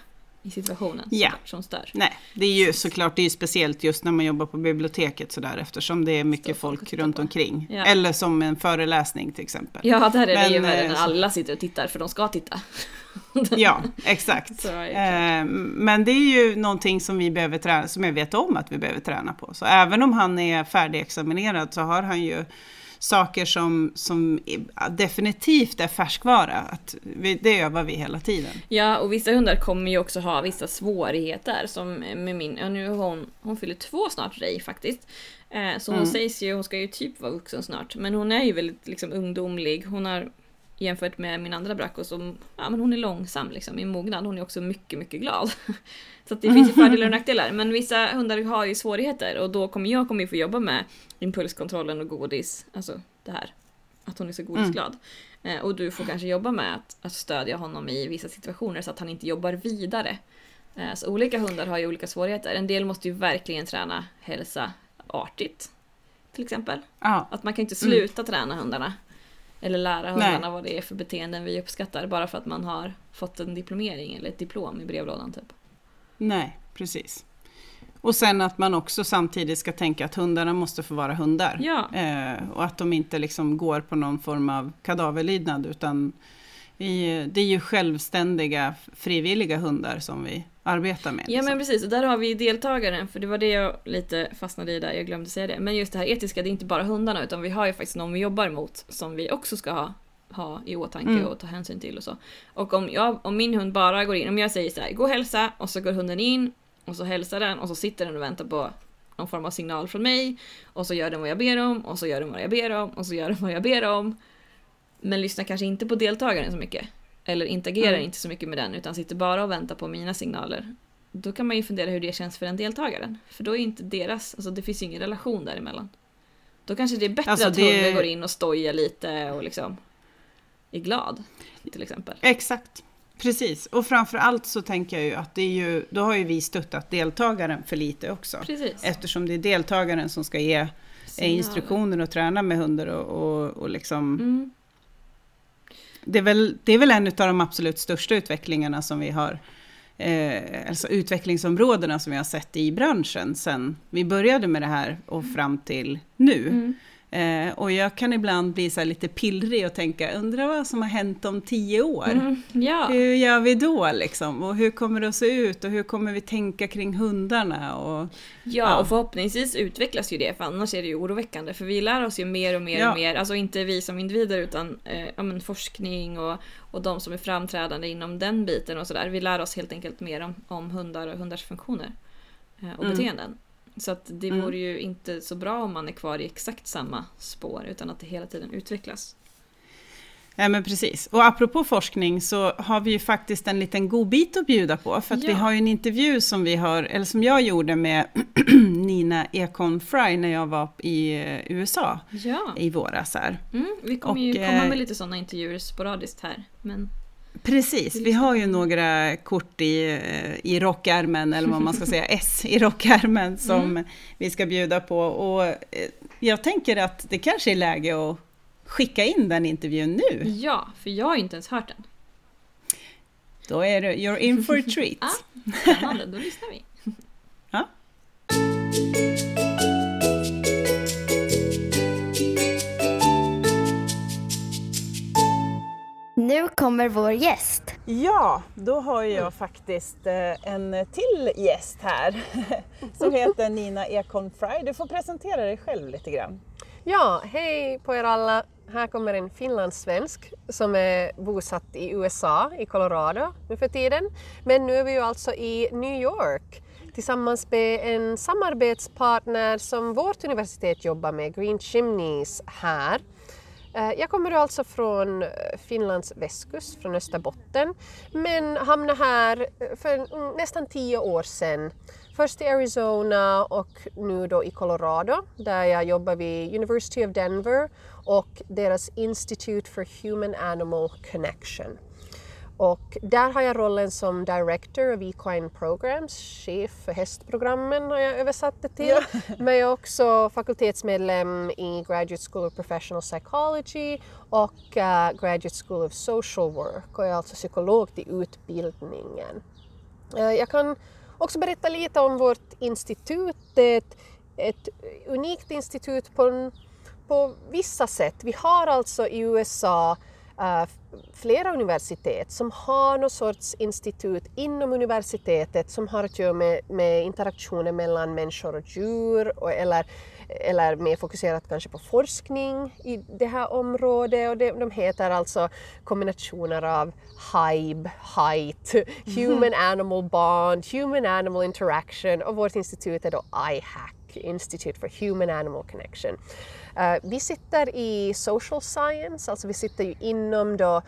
Speaker 3: i situationen
Speaker 1: Ja.
Speaker 3: som, som stör.
Speaker 1: Nej, det är ju såklart det är speciellt just när man jobbar på biblioteket sådär eftersom det är mycket
Speaker 3: folk och
Speaker 1: folk runt
Speaker 3: på.
Speaker 1: omkring.
Speaker 3: Ja.
Speaker 1: Eller som en föreläsning till exempel.
Speaker 3: Ja, där är det
Speaker 1: Men,
Speaker 3: ju värre
Speaker 1: eh,
Speaker 3: när alla sitter och tittar för de ska titta.
Speaker 1: Ja, exakt.
Speaker 3: Så det.
Speaker 1: Eh, Men det är ju någonting som vi behöver träna, som jag vet om att vi behöver träna på. Så även om han är färdigexaminerad så har han ju saker som, som definitivt är färskvara. Att vi, det övar vi hela tiden.
Speaker 3: Ja, och vissa hundar kommer ju också ha vissa svårigheter som med min, ja nu hon, hon fyller två snart Ray faktiskt. Eh, så hon
Speaker 1: Mm.
Speaker 3: sägs ju, hon ska ju typ vara vuxen snart, men hon är ju väldigt liksom ungdomlig. Hon har jämfört med min andra Bracco som, ja men hon är långsam liksom i mognad. Hon är också mycket, mycket glad. Så det finns ju fördelar och nackdelar. Men vissa hundar har ju svårigheter och då kommer jag kommer ju få jobba med impulskontrollen och godis, alltså det här. Att hon är så godisglad. Eh, Och du får kanske jobba med att, att stödja honom i vissa situationer så att han inte jobbar vidare. Eh, Så olika hundar har ju olika svårigheter. En del måste ju verkligen träna hälsa artigt. Till exempel.
Speaker 1: Ja,
Speaker 3: Att man kan inte sluta träna hundarna. Eller lära
Speaker 1: Nej.
Speaker 3: hundarna vad det är för beteenden vi uppskattar bara för att man har fått en diplomering eller ett diplom i brevlådan typ.
Speaker 1: Nej, precis. Och sen att man också samtidigt ska tänka att hundarna måste få vara hundar.
Speaker 3: Ja,
Speaker 1: Eh, och att de inte liksom går på någon form av kadaverlydnad utan i, det är ju självständiga frivilliga hundar som vi arbetar med.
Speaker 3: Ja
Speaker 1: liksom.
Speaker 3: men precis, och där har vi deltagaren, för det var det jag lite fastnade i där, jag glömde säga det. Men just det här etiska, det är inte bara hundarna utan vi har ju faktiskt någon vi jobbar mot som vi också ska ha, ha i åtanke
Speaker 1: Mm.
Speaker 3: och ta hänsyn till och så. Och om, jag, om min hund bara går in, om jag säger så här, gå och hälsa och så går hunden in och så hälsar den och så sitter den och väntar på någon form av signal från mig och så gör den vad jag ber om och så gör den vad jag ber om och så gör den vad jag ber om. Men lyssnar kanske inte på deltagaren så mycket. Eller interagerar
Speaker 1: Mm.
Speaker 3: inte så mycket med den utan sitter bara och väntar på mina signaler. Då kan man ju fundera hur det känns för den deltagaren. För då är inte deras, alltså det finns ju ingen relation däremellan. Då kanske det är bättre
Speaker 1: Alltså,
Speaker 3: att
Speaker 1: det-
Speaker 3: hunden går in och stojar lite och liksom är glad. Till exempel.
Speaker 1: Exakt, precis. Och framför allt så tänker jag ju att det är ju, då har ju vi stöttat deltagaren för lite också.
Speaker 3: Precis.
Speaker 1: Eftersom det är deltagaren som ska ge eh,
Speaker 3: Signaler.
Speaker 1: instruktioner och träna med hundar och, och, och liksom
Speaker 3: Mm.
Speaker 1: det är, väl, det är väl en av de absolut största utvecklingarna som vi har, eh, alltså utvecklingsområdena som vi har sett i branschen sen vi började med det här och fram till nu.
Speaker 3: Mm.
Speaker 1: Eh, och jag kan ibland bli så lite pillrig och tänka, undrar vad som har hänt om tio år?
Speaker 3: Mm. Ja.
Speaker 1: Hur gör vi då liksom? Och hur kommer det att se ut? Och hur kommer vi tänka kring hundarna? Och,
Speaker 3: Ja, och förhoppningsvis utvecklas ju det, för annars är det ju oroväckande. För vi lär oss ju mer och mer
Speaker 1: Ja.
Speaker 3: och mer, alltså inte vi som individer utan eh, ja, men forskning och, och de som är framträdande inom den biten och sådär. Vi lär oss helt enkelt mer om, om hundar och hundars funktioner eh, och
Speaker 1: Mm.
Speaker 3: beteenden. Så att det
Speaker 1: Mm.
Speaker 3: vore ju inte så bra om man är kvar i exakt samma spår utan att det hela tiden utvecklas.
Speaker 1: Ja men precis. Och apropå forskning så har vi ju faktiskt en liten godbit att bjuda på. För att vi
Speaker 3: Ja.
Speaker 1: har ju en intervju som vi har, eller som jag gjorde med Nina Ekon Fry när jag var i eh, USA
Speaker 3: Ja,
Speaker 1: i våras här.
Speaker 3: mm, vi kommer ju komma
Speaker 1: eh,
Speaker 3: med lite sådana intervjuer sporadiskt här. Men
Speaker 1: Precis, vi har ju några kort i, eh, i rockärmen, eller vad man ska säga, S i rockärmen som
Speaker 3: Mm.
Speaker 1: vi ska bjuda på. Och eh, jag tänker att det kanske är läge att skicka in den intervjun nu.
Speaker 3: ja, för jag har ju inte ens hört den.
Speaker 1: Då är det you're in for a treat.
Speaker 3: Ah. Spännande, då lyssnar vi.
Speaker 2: Kommer vår gäst.
Speaker 1: Ja, då har jag faktiskt eh, en till gäst här som heter Nina Ekholm Fry. Du får presentera dig själv lite grann.
Speaker 4: Ja, hej på er alla. Här kommer en finlandssvensk som är bosatt i USA, i Colorado nu för tiden. Men nu är vi ju alltså i New York tillsammans med en samarbetspartner som vårt universitet jobbar med, Green Chimneys här. Eh, jag kommer alltså från eh, Finlands västkust, från Österbotten, men hamnade här eh, för nästan tio år sedan. Först i Arizona och nu då i Colorado där jag jobbar vid University of Denver och deras Institute for Human Animal Connection. Och där har jag rollen som Director of Equine Programs, chef för hästprogrammen har jag översatt det till. Men jag är också fakultetsmedlem i Graduate School of Professional Psychology och uh, Graduate School of Social Work och jag är alltså psykolog till utbildningen. Uh, jag kan också berätta lite om vårt institut. Det är ett, ett unikt institut på, på vissa sätt. Vi har alltså i USA flera universitet som har någon sorts institut inom universitetet som har att göra med, med interaktioner mellan människor och djur och, eller, eller mer fokuserat kanske på forskning i det här området och det, de heter alltså kombinationer av HIBE, HIGHT, Human Animal Bond, Human Animal Interaction och vårt institut är då IHAC, Institute for Human Animal Connection. Eh, vi sitter i social science, alltså vi sitter ju inom då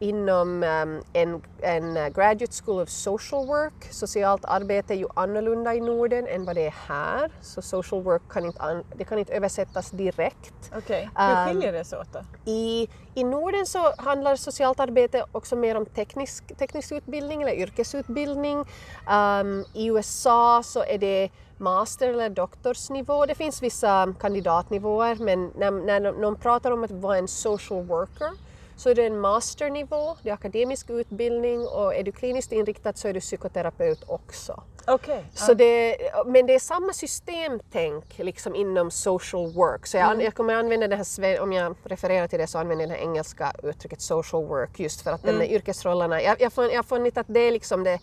Speaker 4: inom um, en, en graduate school of social work. Socialt arbete är ju annorlunda i Norden än vad det är här. Så social work kan inte, det kan inte översättas direkt.
Speaker 1: Okej, okay. hur skiljer det sig åt då?
Speaker 4: I, I Norden så handlar socialt arbete också mer om teknisk, teknisk utbildning eller yrkesutbildning. Um, I USA så är det master eller doktorsnivå. Det finns vissa kandidatnivåer men när, när någon pratar om att vara en social worker så är det en masternivå, det är akademisk utbildning och är du kliniskt inriktad så är du psykoterapeut också.
Speaker 1: Okay.
Speaker 4: Så det, men det är samma systemtänk liksom inom social work. Så jag, mm. jag kommer använda det här, om jag refererar till det så använder jag det engelska uttrycket social work just för att mm. de yrkesrollerna, jag, jag, har funnit att det är liksom det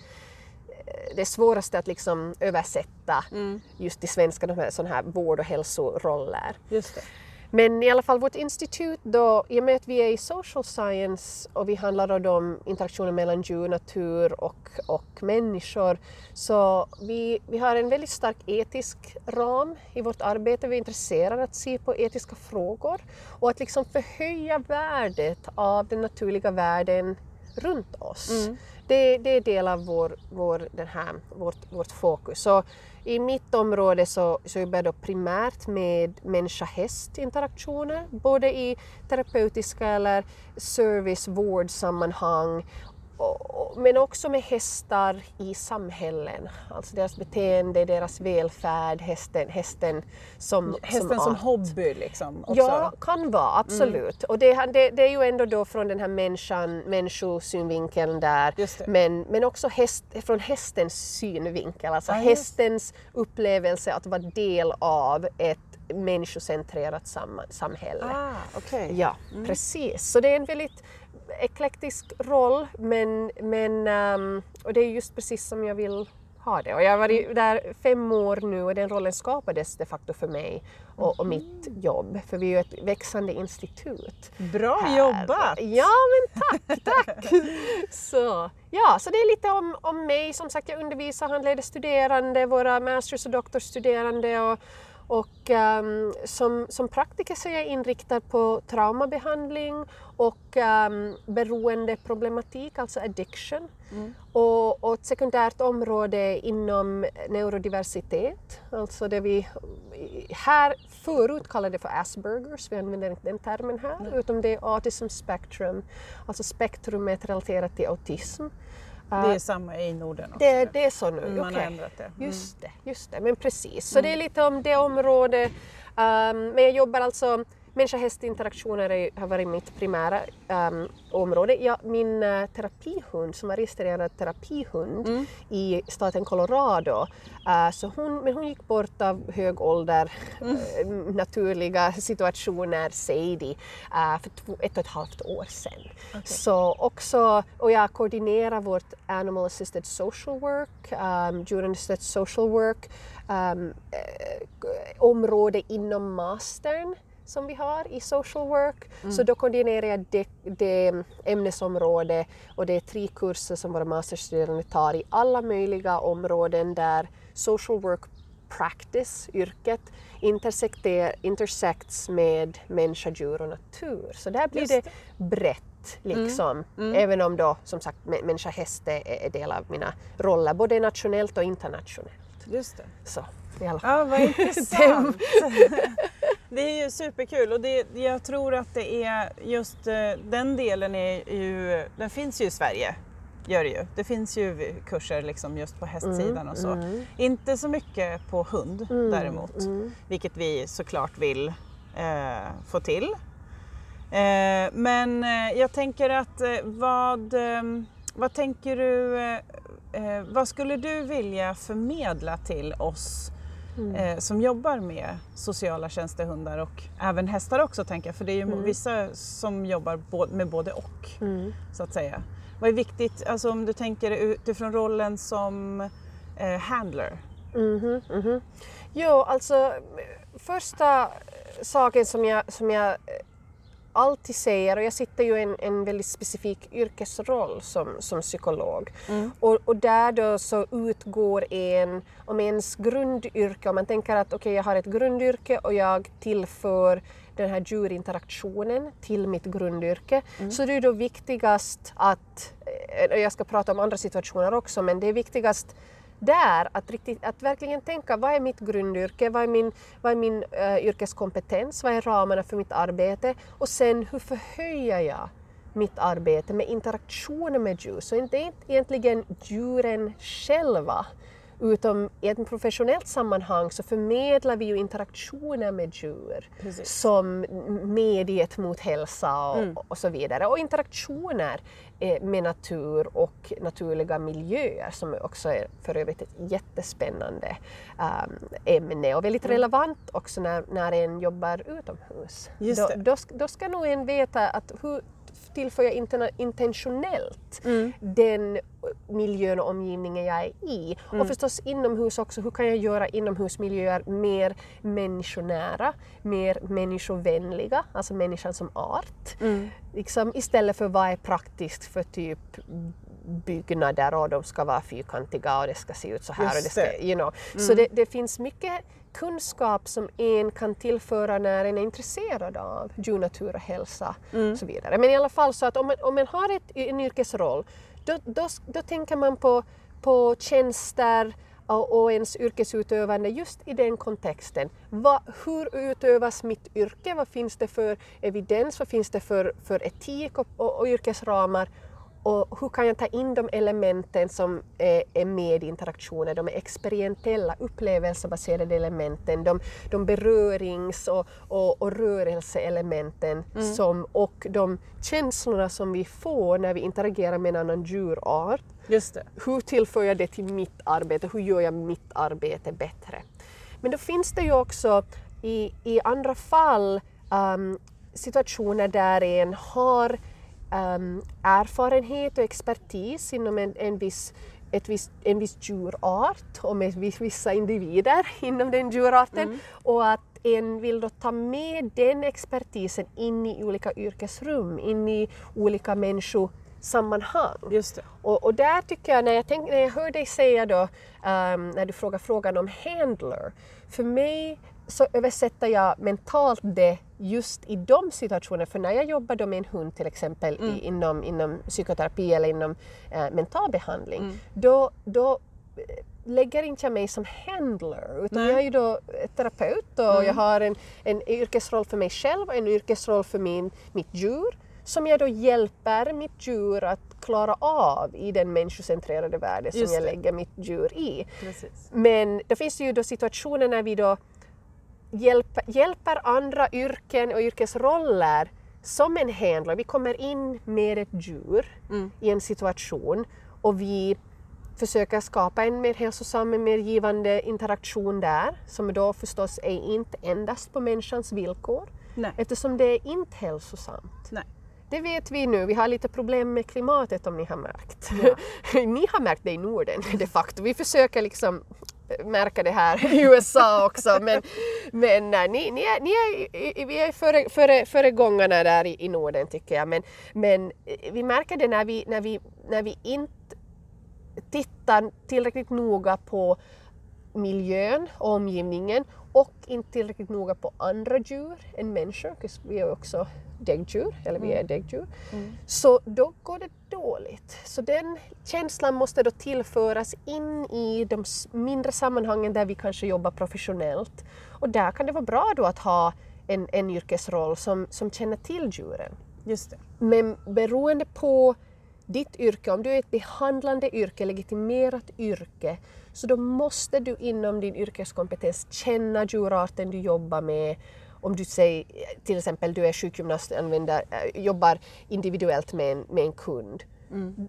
Speaker 4: det svåraste att liksom översätta mm. just till svenska, de här, sådana här vård och hälsoroller.
Speaker 1: Just det.
Speaker 4: Men i alla fall vårt institut då, i och med att vi är i social science och vi handlar om interaktionen mellan djur, natur och, och människor, så vi, vi har en väldigt stark etisk ram i vårt arbete. Vi är intresserade att se på etiska frågor och att liksom förhöja värdet av den naturliga världen runt oss. Mm. Det, det är del av vår, vår, den här, vårt, vårt fokus. Så i mitt område så, så jobbar jag då primärt med människa-häst interaktioner, både i terapeutiska eller service vårdsammanhang men också med hästar i samhällen. Alltså deras beteende, deras välfärd, hästen, hästen som
Speaker 1: Hästen som, som hobby liksom?
Speaker 4: Också. Ja, kan vara, absolut. Mm. Och det, det, det, är ju ändå då från den här människan, människosynvinkeln där, men, men också häst, från hästens synvinkel, alltså ah, hästens upplevelse att vara del av ett människocentrerat sam samhälle.
Speaker 1: Ah, okay.
Speaker 4: Ja, mm. precis. Så det är en väldigt eklektisk roll men, men um, och det är just precis som jag vill ha det. Och jag har varit där fem år nu och den rollen skapades de facto för mig och, och mitt jobb. För vi är ju ett växande institut.
Speaker 1: Bra här. jobbat!
Speaker 4: Ja men tack, tack! så, ja, så det är lite om, om mig. Som sagt, jag undervisar, handleder studerande, våra masters och doktorsstuderande och, och um, som, som praktiker så är jag inriktad på traumabehandling och um, beroendeproblematik, alltså addiction. Mm. Och, och, ett sekundärt område inom neurodiversitet, alltså det vi här förut kallade för Aspergers, vi använder inte den termen här, mm. utan det är autism spectrum, alltså spektrumet relaterat till autism.
Speaker 1: Det är samma i Norden också?
Speaker 4: Det, det är så nu,
Speaker 1: mm, Man okay. har ändrat det.
Speaker 4: Mm. Just det, just det, men precis. Så mm. det är lite om det området. Um, men jag jobbar alltså Människa-häst-interaktioner har varit mitt primära um, område. Ja, min uh, terapihund, som var registrerad terapihund mm. i staten Colorado, uh, så hon, men hon gick bort av hög ålder, mm. uh, naturliga situationer, Sadie, för två, ett och ett halvt år sedan. Okay. Så också, och jag koordinerar vårt Animal Assisted Social Work, um, Djur Assisted Social Work, um, område inom mastern som vi har i social work. Mm. Så då koordinerar jag det, det ämnesområde och det är tre kurser som våra masterstuderande tar i alla möjliga områden där social work practice, yrket, intersects med människa, djur och natur. Så där blir det. det brett liksom. Mm. Mm. Även om då som sagt människa häst är del av mina roller, både nationellt och internationellt.
Speaker 1: Just det.
Speaker 4: Så, i alla
Speaker 1: fall. Ja, vad intressant. Det är ju superkul och det, jag tror att det är just eh, den delen är ju, den finns ju i Sverige gör det ju. Det finns ju kurser liksom just på hästsidan och så. Inte så mycket på hund däremot, vilket vi såklart vill eh, få till. Eh, men eh, jag tänker att eh, vad, eh, vad tänker du, eh, vad skulle du vilja förmedla till oss eh, som jobbar med sociala tjänstehundar och även hästar också tänker jag, för det är ju vissa som jobbar med både och så att säga. Vad är viktigt, alltså om du tänker utifrån rollen som eh, handler?
Speaker 4: Jo, alltså första saken som jag, som jag alltid säger, och jag sitter ju i en, en väldigt specifik yrkesroll som, som psykolog, och, och där då så utgår en, om ens grundyrke, om man tänker att okej jag har ett grundyrke och jag tillför den här djurinteraktionen till mitt grundyrke, så det är då viktigast att, eh, och jag ska prata om andra situationer också, men det är viktigast där att, riktigt, att verkligen tänka vad är mitt grundyrke, vad är min, vad är min eh, yrkeskompetens, vad är ramarna för mitt arbete och sen hur förhöjer jag mitt arbete med interaktionen med djur. Så inte inte egentligen djuren själva utan i ett professionellt sammanhang så förmedlar vi ju interaktioner med djur
Speaker 1: Precis.
Speaker 4: som mediet mot hälsa och, och så vidare. Och interaktioner med natur och naturliga miljöer som också är för övrigt ett jättespännande um, ämne. Och väldigt relevant också när, när en jobbar utomhus. Då, då, då ska nog en veta att hur tillför jag intentionellt
Speaker 1: Mm.
Speaker 4: den miljön och omgivningen jag är i.
Speaker 1: Mm.
Speaker 4: Och förstås inomhus också, hur kan jag göra inomhusmiljöer mer människonära, mer människovänliga, alltså människan som art.
Speaker 1: Mm.
Speaker 4: Liksom, istället för vad är praktiskt för typ byggnader och de ska vara fyrkantiga och det ska se ut så här. Och det
Speaker 1: Just
Speaker 4: ska, you know. Så det, det finns mycket kunskap som en kan tillföra när en är intresserad av djur, natur och hälsa och så vidare. Men i alla fall så att om man, om man har ett, en yrkesroll då, då, då tänker man på, på tjänster och, ens yrkesutövande just i den kontexten. Vad, hur utövas mitt yrke? Vad finns det för evidens? Vad finns det för, för etik och, och, och yrkesramar? Och hur kan jag ta in de elementen som är, är med i interaktioner, de är experimentella, upplevelsebaserade elementen, de, de berörings och, och, och rörelseelementen som, och de känslorna som vi får när vi interagerar med en annan djurart.
Speaker 1: Just det.
Speaker 4: Hur tillför jag det till mitt arbete? Hur gör jag mitt arbete bättre? Men då finns det ju också i, i andra fall um, situationer där en har um, erfarenhet och expertis inom en, en, viss, ett viss, en viss djurart och med viss, vissa individer inom den djurarten och att en vill då ta med den expertisen in i olika yrkesrum, in i olika människosammanhang.
Speaker 1: Just det.
Speaker 4: Och, och där tycker jag, när jag, tänk, när jag hör dig säga då, ehm, när du frågar frågan om handler, för mig så översätter jag mentalt det just i de situationerna. För när jag jobbar då med en hund till exempel i, inom, inom psykoterapi eller inom eh, mental behandling, då, då eh, lägger inte jag mig som handler utan
Speaker 1: Nej.
Speaker 4: jag är ju då terapeut och jag har en, en yrkesroll för mig själv och en yrkesroll för min, mitt djur som jag då hjälper mitt djur att klara av i den människocentrerade världen som jag
Speaker 1: det.
Speaker 4: lägger mitt djur i.
Speaker 1: Precis.
Speaker 4: Men det finns ju då situationer när vi då hjälper, hjälper andra yrken och yrkesroller som en handler. Vi kommer in med ett djur i en situation och vi försöker skapa en mer hälsosam, en mer givande interaktion där som då förstås är inte endast på människans villkor
Speaker 1: Nej.
Speaker 4: eftersom det är inte hälsosamt.
Speaker 1: Nej.
Speaker 4: Det vet vi nu. Vi har lite problem med klimatet om ni har märkt. ni har märkt det i Norden de facto. Vi försöker liksom märka det här i USA också men, men nej, ni, ni är, ni är, vi är före, före, föregångarna där i, i Norden tycker jag. Men, men eh, vi märker det när vi, när vi, när vi inte tittar tillräckligt noga på miljön och omgivningen och inte tillräckligt noga på andra djur än människor, vi är också däggdjur, eller vi är däggdjur, så då går det dåligt. Så den känslan måste då tillföras in i de mindre sammanhangen där vi kanske jobbar professionellt. Och där kan det vara bra då att ha en, en yrkesroll som, som känner till djuren.
Speaker 1: Just det.
Speaker 4: Men beroende på ditt yrke, om du är ett behandlande yrke, legitimerat yrke, så då måste du inom din yrkeskompetens känna djurarten du jobbar med. Om du säger till exempel du är sjukgymnast använder, äh, jobbar individuellt med en, med en kund. Mm.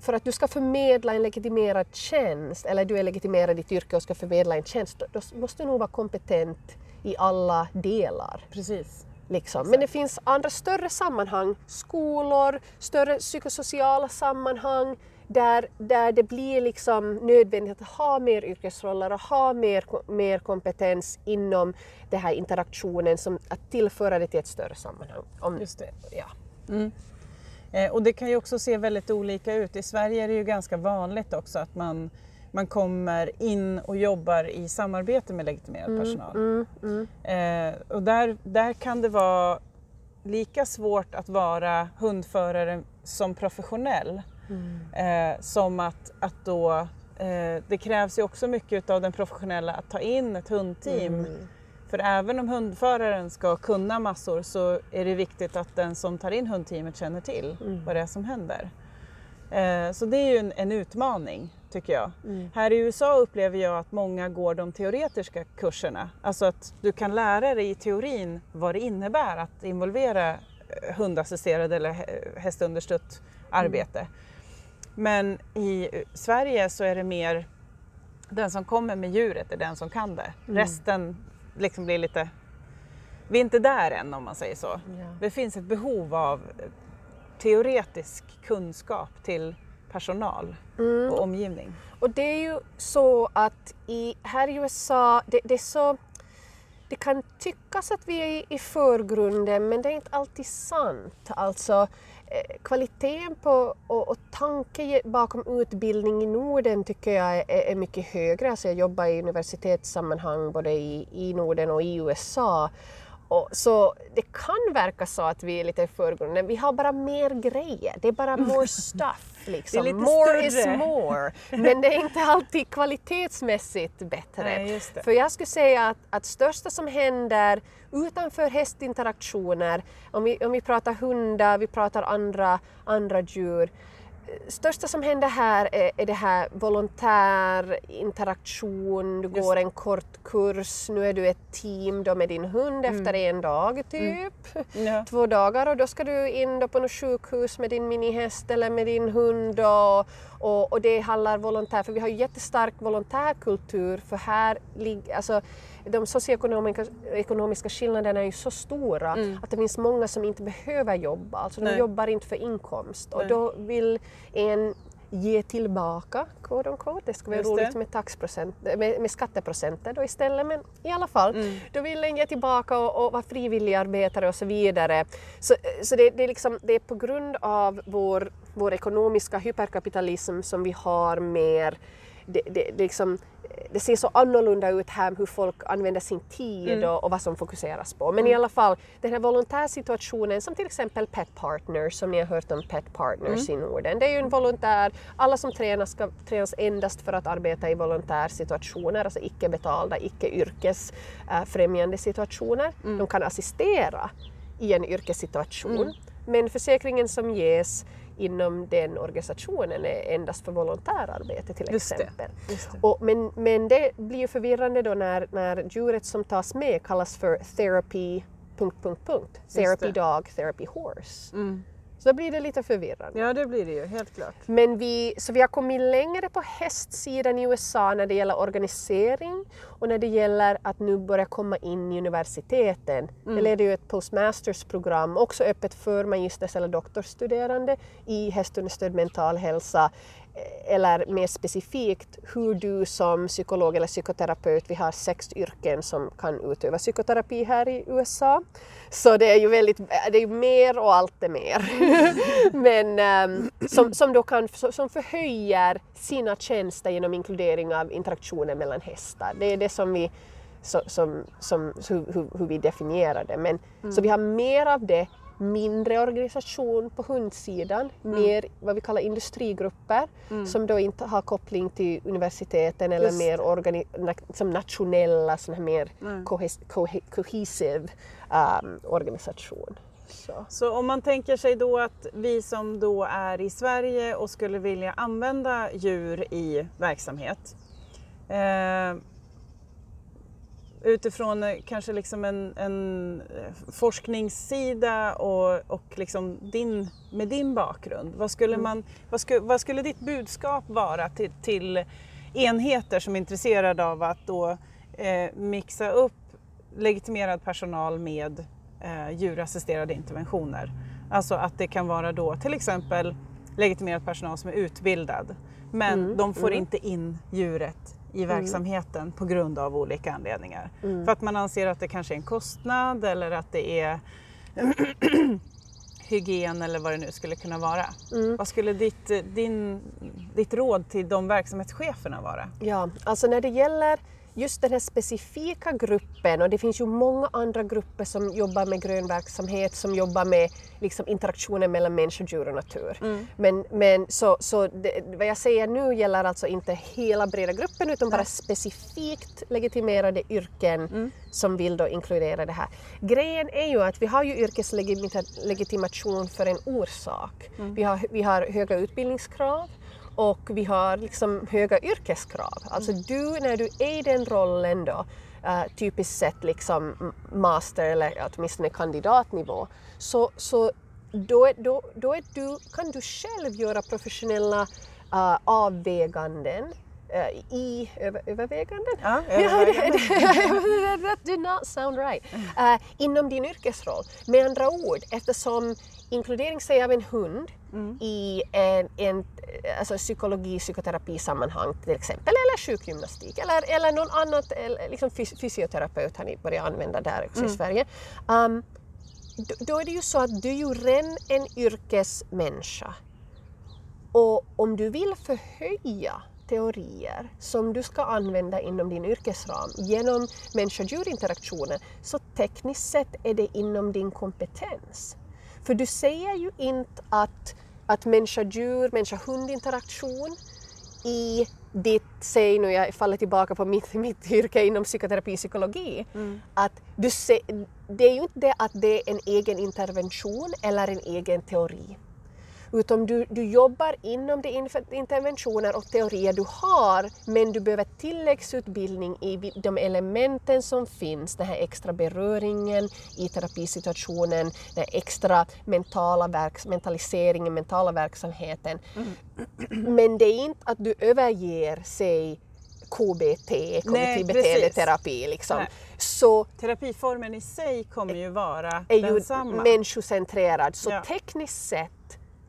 Speaker 4: För att du ska förmedla en legitimerad tjänst, eller du är legitimerad i ditt yrke och ska förmedla en tjänst, då måste du nog vara kompetent i alla delar.
Speaker 1: Precis.
Speaker 4: Liksom. Men det finns andra större sammanhang, skolor, större psykosociala sammanhang där, där det blir liksom nödvändigt att ha mer yrkesroller och ha mer, mer kompetens inom den här interaktionen, som att tillföra det till ett större sammanhang.
Speaker 1: Om, Just det. Ja. Mm. Eh, och det kan ju också se väldigt olika ut. I Sverige är det ju ganska vanligt också att man man kommer in och jobbar i samarbete med legitimerad mm, personal. Mm, mm. Eh, och där, där kan det vara lika svårt att vara hundförare som professionell mm. eh, som att, att då eh, det krävs ju också mycket av den professionella att ta in ett hundteam. Mm. För även om hundföraren ska kunna massor så är det viktigt att den som tar in hundteamet känner till mm. vad det är som händer. Eh, så det är ju en, en utmaning tycker jag. Mm. Här i USA upplever jag att många går de teoretiska kurserna. Alltså att du kan lära dig i teorin vad det innebär att involvera eh, hundassisterad eller hästunderstött arbete. Mm. Men i Sverige så är det mer den som kommer med djuret är den som kan det. Mm. Resten liksom blir lite... Vi är inte där än om man säger så. Ja. Det finns ett behov av teoretisk kunskap till personal mm. och omgivning.
Speaker 4: Och det är ju så att i, här i USA, det, det, är så, det kan tyckas att vi är i förgrunden men det är inte alltid sant. Alltså, kvaliteten på och, och tanke bakom utbildning i Norden tycker jag är, är mycket högre. Alltså jag jobbar i universitetssammanhang både i, i Norden och i USA och så det kan verka så att vi är lite i förgrunden. Vi har bara mer grejer. Det är bara more stuff. Liksom. More
Speaker 1: större.
Speaker 4: is more. Men det är inte alltid kvalitetsmässigt bättre.
Speaker 1: Nej,
Speaker 4: För jag skulle säga att, att största som händer utanför hästinteraktioner, om vi, om vi pratar hundar, vi pratar andra, andra djur, största som händer här är, är det här volontär interaktion, du Just. går en kort kurs, nu är du ett team då med din hund mm. efter en dag mm. typ, mm. ja. två dagar och då ska du in då på något sjukhus med din minihäst eller med din hund och, och, och det handlar volontär, för vi har ju jättestark volontärkultur för här ligger, alltså de socioekonomiska skillnaderna är ju så stora mm. att det finns många som inte behöver jobba, alltså de jobbar inte för inkomst och då vill en ge tillbaka, quote unquote. Det skulle vara roligt med, taxprocent, med, med skatteprocenter då istället, men i alla fall. Mm. Då vill en ge tillbaka och, och vara frivilligarbetare och så vidare. Så, så det, det, är liksom, det är på grund av vår, vår ekonomiska hyperkapitalism som vi har mer det, det, liksom, det ser så annorlunda ut här hur folk använder sin tid mm. och, och, vad som fokuseras på. Men mm. i alla fall, den här volontärsituationen som till exempel Pet Partners, som ni har hört om Pet Partners mm. i Norden. Det är ju en volontär, alla som tränas ska tränas endast för att arbeta i volontärsituationer, alltså icke betalda, icke yrkesfrämjande äh, situationer. Mm. De kan assistera i en yrkessituation. Mm. Men försäkringen som ges inom den organisationen är endast för volontärarbete till
Speaker 1: Just
Speaker 4: exempel.
Speaker 1: Det.
Speaker 4: Det. Och, men, men det blir ju förvirrande då när, när djuret som tas med kallas för therapy... Punkt, punkt, punkt. Therapy dog, therapy horse. Mm. Så då blir det lite förvirrande.
Speaker 1: Ja, det blir det ju, helt klart.
Speaker 4: Men vi, så vi har kommit längre på hästsidan i USA när det gäller organisering och när det gäller att nu börja komma in i universiteten. Mm. Det leder ju ett postmastersprogram, också öppet för magisters eller doktorstuderande i hästunderstödd mental hälsa eller mer specifikt hur du som psykolog eller psykoterapeut, vi har sex yrken som kan utöva psykoterapi här i USA. Så det är ju väldigt, det är mer och allt är mer. Men um, som, som då kan, som förhöjer sina tjänster genom inkludering av interaktioner mellan hästar. Det är det som vi som, som, som hur, hur, vi definierar det. Men, mm. Så vi har mer av det mindre organisation på hundsidan, mm. mer vad vi kallar industrigrupper mm. som då inte har koppling till universiteten eller Just. mer organi- som nationella, sån här mer mm. cohes- cohesive um, organisation. Så.
Speaker 1: Så om man tänker sig då att vi som då är i Sverige och skulle vilja använda djur i verksamhet. Eh, utifrån eh, kanske liksom en, en eh, forskningssida och, och liksom din, med din bakgrund. Vad skulle, man, vad, sku, vad skulle ditt budskap vara till, till enheter som är intresserade av att då eh, mixa upp legitimerad personal med eh, djurassisterade interventioner. Alltså att det kan vara då till exempel legitimerad personal som är utbildad men
Speaker 4: Mm,
Speaker 1: de får
Speaker 4: mm.
Speaker 1: inte in djuret i verksamheten på grund av olika anledningar.
Speaker 4: Mm.
Speaker 1: För att man anser att det kanske är en kostnad eller att det är hygien eller vad det nu skulle kunna vara.
Speaker 4: Mm.
Speaker 1: Vad skulle ditt, din, ditt råd till de verksamhetscheferna vara?
Speaker 4: Ja, alltså när det gäller just den här specifika gruppen och det finns ju många andra grupper som jobbar med grön verksamhet, som jobbar med liksom, interaktionen mellan människa, djur och natur. Men, men så, så det, vad jag säger nu gäller alltså inte hela breda gruppen utan bara specifikt legitimerade yrken som vill då inkludera det här. Grejen är ju att vi har ju yrkeslegitimation för en orsak. Vi, har, vi har höga utbildningskrav och vi har liksom höga yrkeskrav. Alltså du, när du är i den rollen då, eh, typiskt sett liksom master eller åtminstone kandidatnivå, så, så då, är, då, då är du, kan du själv göra professionella uh, avväganden eh, i över, överväganden?
Speaker 1: Ja, överväganden.
Speaker 4: that did not sound right. Eh, inom din yrkesroll. Med andra ord, eftersom inkludering säger av en hund i en, en alltså psykologi, psykoterapisammanhang till exempel, eller sjukgymnastik eller, eller någon eller liksom fys- fysioterapeut har ni börjat använda där också i Sverige. Um, då, är det ju så att du är ju redan en yrkesmänniska. Och om du vill förhöja teorier som du ska använda inom din yrkesram genom människa-djur-interaktioner så tekniskt sett är det inom din kompetens. För du säger ju inte att, att människa-djur, människa-hund-interaktion i ditt, säg nu jag faller tillbaka på mitt, mitt yrke inom psykoterapi psykologi, att du se, det är ju inte det att det är en egen intervention eller en egen teori. Utan du, du jobbar inom de interventioner och teorier du har men du behöver tilläggsutbildning i de elementen som finns, den här extra beröringen i terapisituationen, den här extra mentala verks, mentaliseringen, mentala verksamheten. Men det är inte att du överger, säg KBT, kognitiv beteendeterapi. Liksom.
Speaker 1: Nej.
Speaker 4: Så
Speaker 1: Terapiformen i sig kommer ju vara
Speaker 4: är ju
Speaker 1: densamma.
Speaker 4: människocentrerad. Så
Speaker 1: Ja.
Speaker 4: tekniskt sett,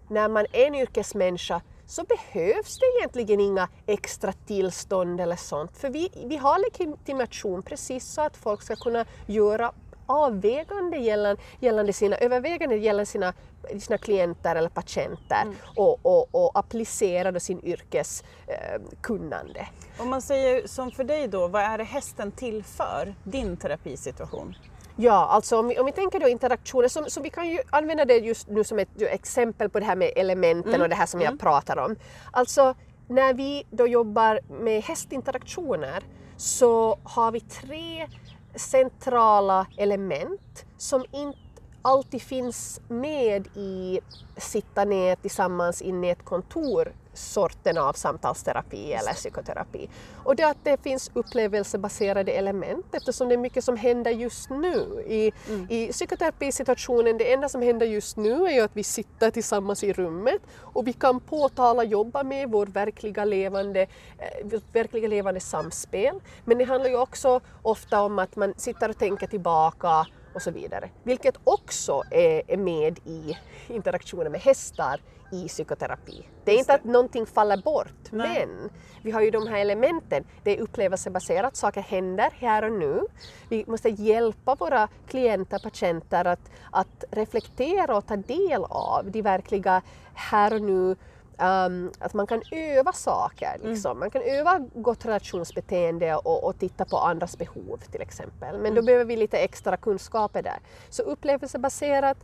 Speaker 4: när man är en yrkesmänniska så behövs det egentligen inga extra tillstånd eller sånt. För vi, vi har legitimation precis så att folk ska kunna göra avvägande gällande, gällande sina överväganden gällande sina, sina klienter eller patienter
Speaker 1: Mm.
Speaker 4: och, och, och applicera då sin yrkeskunnande.
Speaker 1: Om man säger som för dig då, vad är det hästen till för? Din terapisituation?
Speaker 4: Ja, alltså om vi, om vi tänker då interaktioner, så, så vi kan ju använda det just nu som ett exempel på det här med elementen och det här som jag pratar om. Alltså när vi då jobbar med hästinteraktioner så har vi tre centrala element som inte alltid finns med i sitta ner tillsammans inne i ett kontor sorten av samtalsterapi eller psykoterapi. Och det att det finns upplevelsebaserade element eftersom det är mycket som händer just nu. I, i psykoterapisituationen, det enda som händer just nu är ju att vi sitter tillsammans i rummet och vi kan påtala, jobba med vår verkliga levande, eh, vårt verkliga levande samspel. Men det handlar ju också ofta om att man sitter och tänker tillbaka och så vidare. Vilket också är, med i interaktionen med hästar i psykoterapi. Det är inte att någonting faller bort,
Speaker 1: Nej.
Speaker 4: men vi har ju de här elementen. Det är upplevelsebaserat, saker händer här och nu. Vi måste hjälpa våra klienter, patienter att, att reflektera och ta del av de verkliga här och nu Um, att man kan öva saker. Liksom. Man kan öva gott relationsbeteende och, och titta på andras behov till exempel. Men då behöver vi lite extra kunskaper där. Så upplevelsebaserat,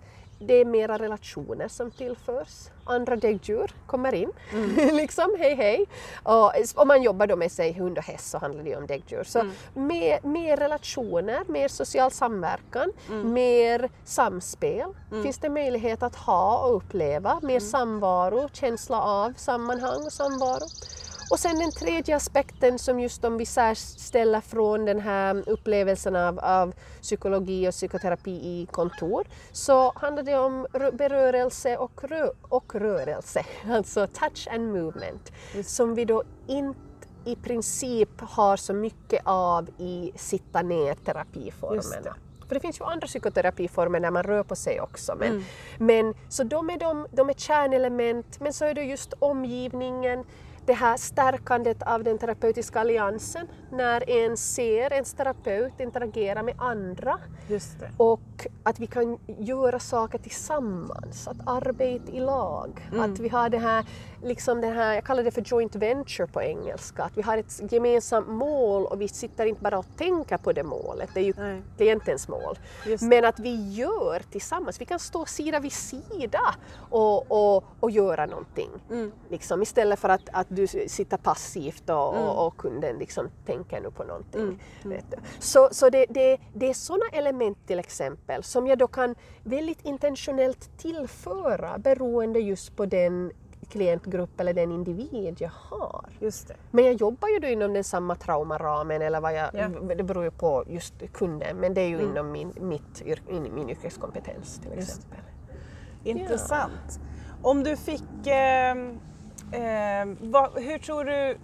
Speaker 4: det är mera relationer som tillförs. Andra däggdjur kommer in, liksom hej hej. Och om man jobbar då med sig hund och häst så handlar det ju om däggdjur. Så mer, mer relationer, mer social samverkan, mer samspel finns det möjlighet att ha och uppleva. Mer samvaro, känsla av sammanhang och samvaro. Och sen den tredje aspekten som just om vi särställer från den här upplevelsen av, av psykologi och psykoterapi i kontor så handlar det om rö- berörelse och, rö- och rörelse, alltså touch and movement, som vi då inte i princip har så mycket av i sitta ner
Speaker 1: Just det.
Speaker 4: terapiformerna. För det finns ju andra psykoterapiformer där man rör på sig också. Men, men, så de är, de, de är kärnelement, men så är det just omgivningen, det här stärkandet av den terapeutiska alliansen när en ser ens terapeut interagera med andra och att vi kan göra saker tillsammans, att arbeta i lag. Att vi har det här, liksom det här, jag kallar det för joint venture på engelska, att vi har ett gemensamt mål och vi sitter inte bara och tänker på det målet, det är ju
Speaker 1: Nej.
Speaker 4: klientens mål. Men att vi gör tillsammans, vi kan stå sida vid sida och, och, och göra någonting.
Speaker 1: Mm.
Speaker 4: Liksom, istället för att, att du sitter passivt och,
Speaker 1: Mm.
Speaker 4: och, och kunden liksom tänker nu på någonting. Vet du. Så, så det, det, det är sådana element till exempel som jag då kan väldigt intentionellt tillföra beroende just på den klientgrupp eller den individ jag har.
Speaker 1: Just det.
Speaker 4: Men jag jobbar ju då inom den samma traumaramen eller vad jag,
Speaker 1: Ja.
Speaker 4: det beror ju på just kunden men det är ju inom min, mitt, in, min yrkeskompetens till
Speaker 1: Just
Speaker 4: exempel.
Speaker 1: Intressant. Om du fick... Eh, eh, vad, hur tror du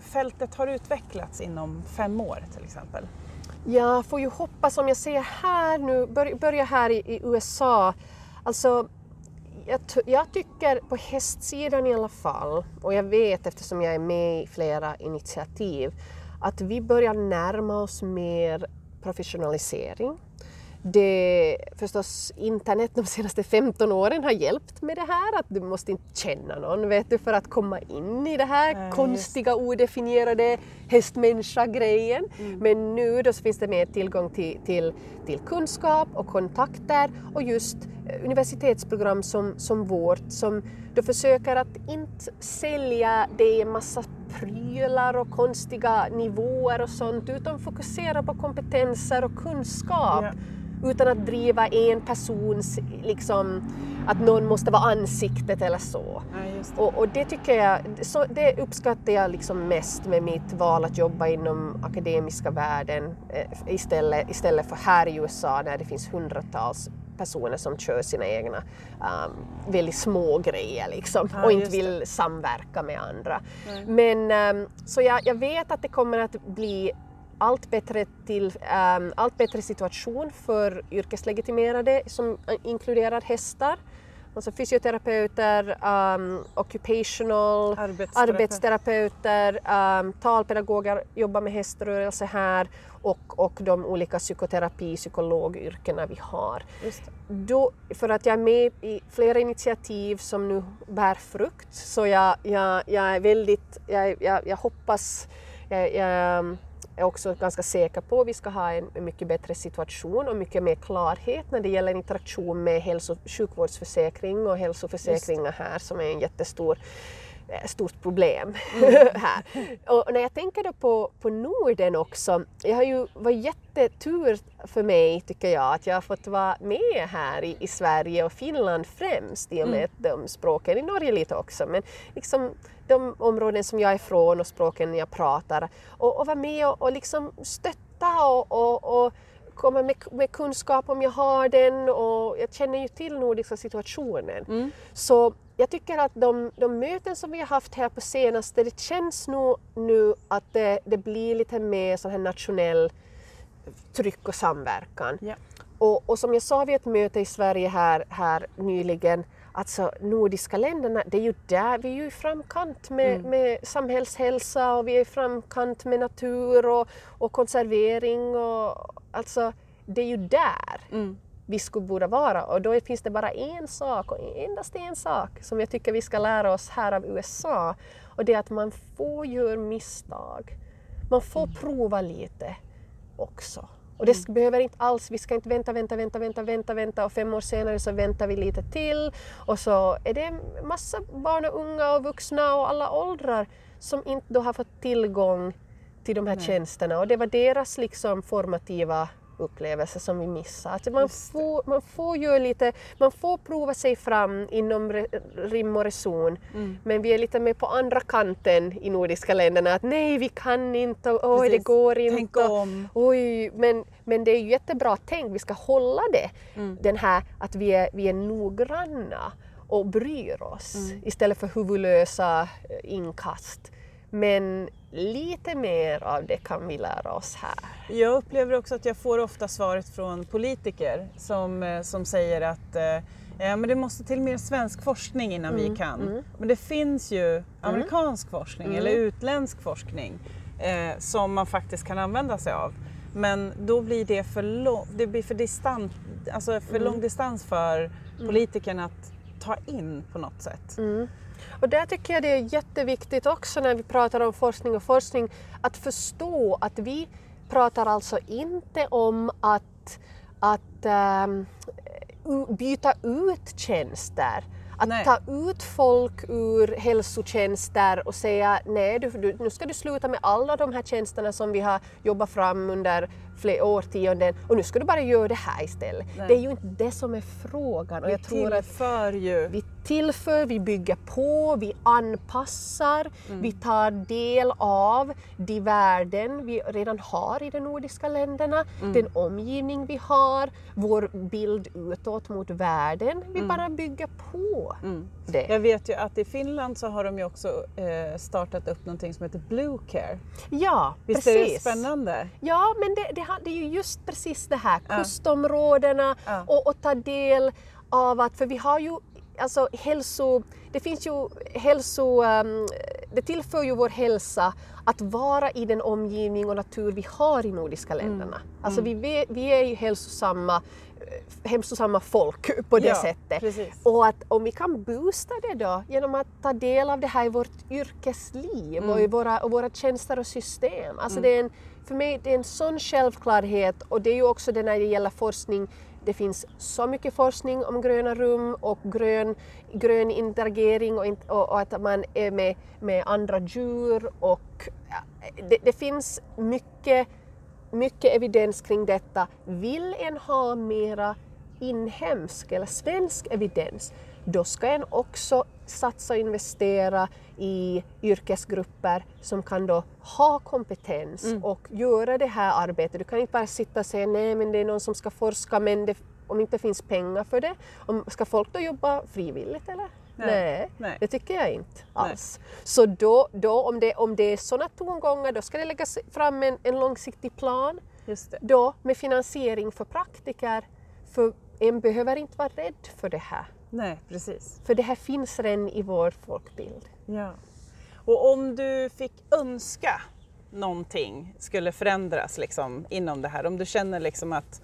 Speaker 1: fältet har utvecklats inom fem år till exempel?
Speaker 4: Jag får ju hoppas, om jag ser här nu, bör, börja här i, i USA, alltså jag, jag tycker på hästsidan i alla fall, och jag vet eftersom jag är med i flera initiativ, att vi börjar närma oss mer professionalisering. Det, förstås, internet de senaste 15 åren har hjälpt med det här, att du måste inte känna någon vet du, för att komma in i det här
Speaker 1: just
Speaker 4: konstiga odefinierade hästmänniska-grejen. Men nu då så finns det mer tillgång till, till, till kunskap och kontakter och just eh, universitetsprogram som, som vårt som då försöker att inte sälja det en massa prylar och konstiga nivåer och sånt utan fokusera på kompetenser och kunskap
Speaker 1: Ja.
Speaker 4: utan att driva en persons, liksom, att någon måste vara ansiktet eller så.
Speaker 1: Ja, det.
Speaker 4: Och, och det tycker jag, så det uppskattar jag liksom mest med mitt val att jobba inom akademiska världen eh, istället, istället för här i USA där det finns hundratals personer som kör sina egna um, väldigt små grejer liksom,
Speaker 1: Ja,
Speaker 4: och inte
Speaker 1: just det.
Speaker 4: vill samverka med andra. Men um, så jag, jag vet att det kommer att bli allt bättre, till, um, allt bättre situation för yrkeslegitimerade som eh, inkluderar hästar. Alltså fysioterapeuter, um, occupational
Speaker 1: Arbetsterapeut.
Speaker 4: arbetsterapeuter, um, talpedagoger jobbar med häströrelse här och, och de olika psykoterapi psykologyrkena vi har. Då, för att jag är med i flera initiativ som nu bär frukt så jag, jag, jag är väldigt, jag, jag, jag hoppas, jag, jag är också ganska säker på att vi ska ha en, mycket bättre situation och mycket mer klarhet när det gäller interaktion med hälso sjukvårdsförsäkring och hälsoförsäkringar här som är en jättestor stort problem här. Och när jag tänker då på, på Norden också, jag har ju varit jättetur för mig tycker jag att jag har fått vara med här i, i Sverige och Finland främst i och med de språken, i Norge lite också, men liksom de områden som jag är från och språken jag pratar och, och vara med och, och liksom stötta och, och, och komma med, med kunskap om jag har den och jag känner ju till nordiska situationen. Så jag tycker att de, de möten som vi har haft här på senaste, det känns nog nu att det, det blir lite mer sån här nationell tryck och samverkan.
Speaker 1: Ja.
Speaker 4: Och, och som jag sa vid ett möte i Sverige här, här nyligen, alltså nordiska länderna, det är ju där, vi är ju i framkant med, med samhällshälsa och vi är i framkant med natur och, och konservering och alltså det är ju där
Speaker 1: Mm.
Speaker 4: Vi skulle borde vara. Och då finns det bara en sak och endast en sak som jag tycker vi ska lära oss här av USA. Och det är att man får göra misstag. Man får prova lite också. Och det behöver inte alls, vi ska inte vänta, vänta, vänta, vänta, vänta, vänta och fem år senare så väntar vi lite till. Och så är det massa barn och unga och vuxna och alla åldrar som inte då har fått tillgång till de här tjänsterna. Och det var deras liksom formativa upplevelse som vi missar. Att man, får, man får ju lite, man får prova sig fram inom re, rim och reson
Speaker 1: Mm.
Speaker 4: men vi är lite mer på andra kanten i nordiska länderna att nej vi kan inte, och, oj det går inte.
Speaker 1: Tänk om.
Speaker 4: Oj, men, men det är ju jättebra tänk, vi ska hålla det.
Speaker 1: Mm.
Speaker 4: Den här att vi är, vi är noggranna och bryr oss
Speaker 1: Mm.
Speaker 4: istället för huvudlösa eh, inkast. Men lite mer av det kan vi lära oss här.
Speaker 1: Jag upplever också att jag får ofta svaret från politiker som, eh, som säger att eh, men det måste till mer svensk forskning innan
Speaker 4: Mm,
Speaker 1: vi kan. Men det finns ju amerikansk forskning
Speaker 4: Mm.
Speaker 1: eller utländsk forskning eh, som man faktiskt kan använda sig av. Men då blir det för, lång, det blir för, distant, alltså för
Speaker 4: Mm.
Speaker 1: lång distans för politikerna att ta in på något sätt.
Speaker 4: Och där tycker jag det är jätteviktigt också när vi pratar om forskning och forskning att förstå att vi pratar alltså inte om att, att u- byta ut tjänster. Att
Speaker 1: Nej.
Speaker 4: ta ut folk ur hälsotjänster och säga nej, du, du, nu ska du sluta med alla de här tjänsterna som vi har jobbat fram under flera årtionden och nu ska du bara göra det här istället.
Speaker 1: Nej.
Speaker 4: Det är ju inte det som är frågan. Och
Speaker 1: Vi
Speaker 4: jag tror att
Speaker 1: ju
Speaker 4: tillför, vi bygger på, vi anpassar,
Speaker 1: Mm.
Speaker 4: vi tar del av de värden vi redan har i de nordiska länderna,
Speaker 1: Mm.
Speaker 4: den omgivning vi har, vår bild utåt mot världen. Vi bara bygger på det.
Speaker 1: Mm. Jag vet ju att i Finland så har de ju också eh, startat upp någonting som heter Blue Care.
Speaker 4: Ja,
Speaker 1: Visst är det
Speaker 4: precis.
Speaker 1: spännande?
Speaker 4: Ja, men det, det, det är ju just precis det här, kustområdena
Speaker 1: Ja.
Speaker 4: och, och ta del av att, för vi har ju alltså hälso, det finns ju hälso, ehm, det tillför ju vår hälsa att vara i den omgivning och natur vi har i nordiska länderna. Alltså vi, vi, vi är ju hälsosamma, eh, hälsosamma folk på det
Speaker 1: Ja,
Speaker 4: sättet.
Speaker 1: precis.
Speaker 4: Och att om vi kan boosta det då genom att ta del av det här i vårt yrkesliv och i våra, och våra tjänster och system. Alltså det är en, för mig det är en sån självklarhet och det är ju också det när det gäller forskning. Det finns så mycket forskning om gröna rum och grön, grön interagering och, och, och att man är med, med andra djur och ja, det, det finns mycket mycket evidens kring detta. Vill en ha mera inhemsk eller svensk evidens, då ska en också satsa och investera i yrkesgrupper som kan då ha kompetens och göra det här arbetet. Du kan inte bara sitta och säga nej men det är någon som ska forska men det, om det inte finns pengar för det, om, ska folk då jobba frivilligt eller?
Speaker 1: Nej, nej.
Speaker 4: det tycker jag inte alls. Så då, då om, det, om det är sådana tongångar, då ska det läggas fram en, en långsiktig plan
Speaker 1: Just det.
Speaker 4: då med finansiering för praktiker. För en behöver inte vara rädd för det här.
Speaker 1: Nej, precis.
Speaker 4: För det här finns redan i vår folkbild.
Speaker 1: Ja. Och om du fick önska någonting skulle förändras liksom, inom det här, om du känner liksom att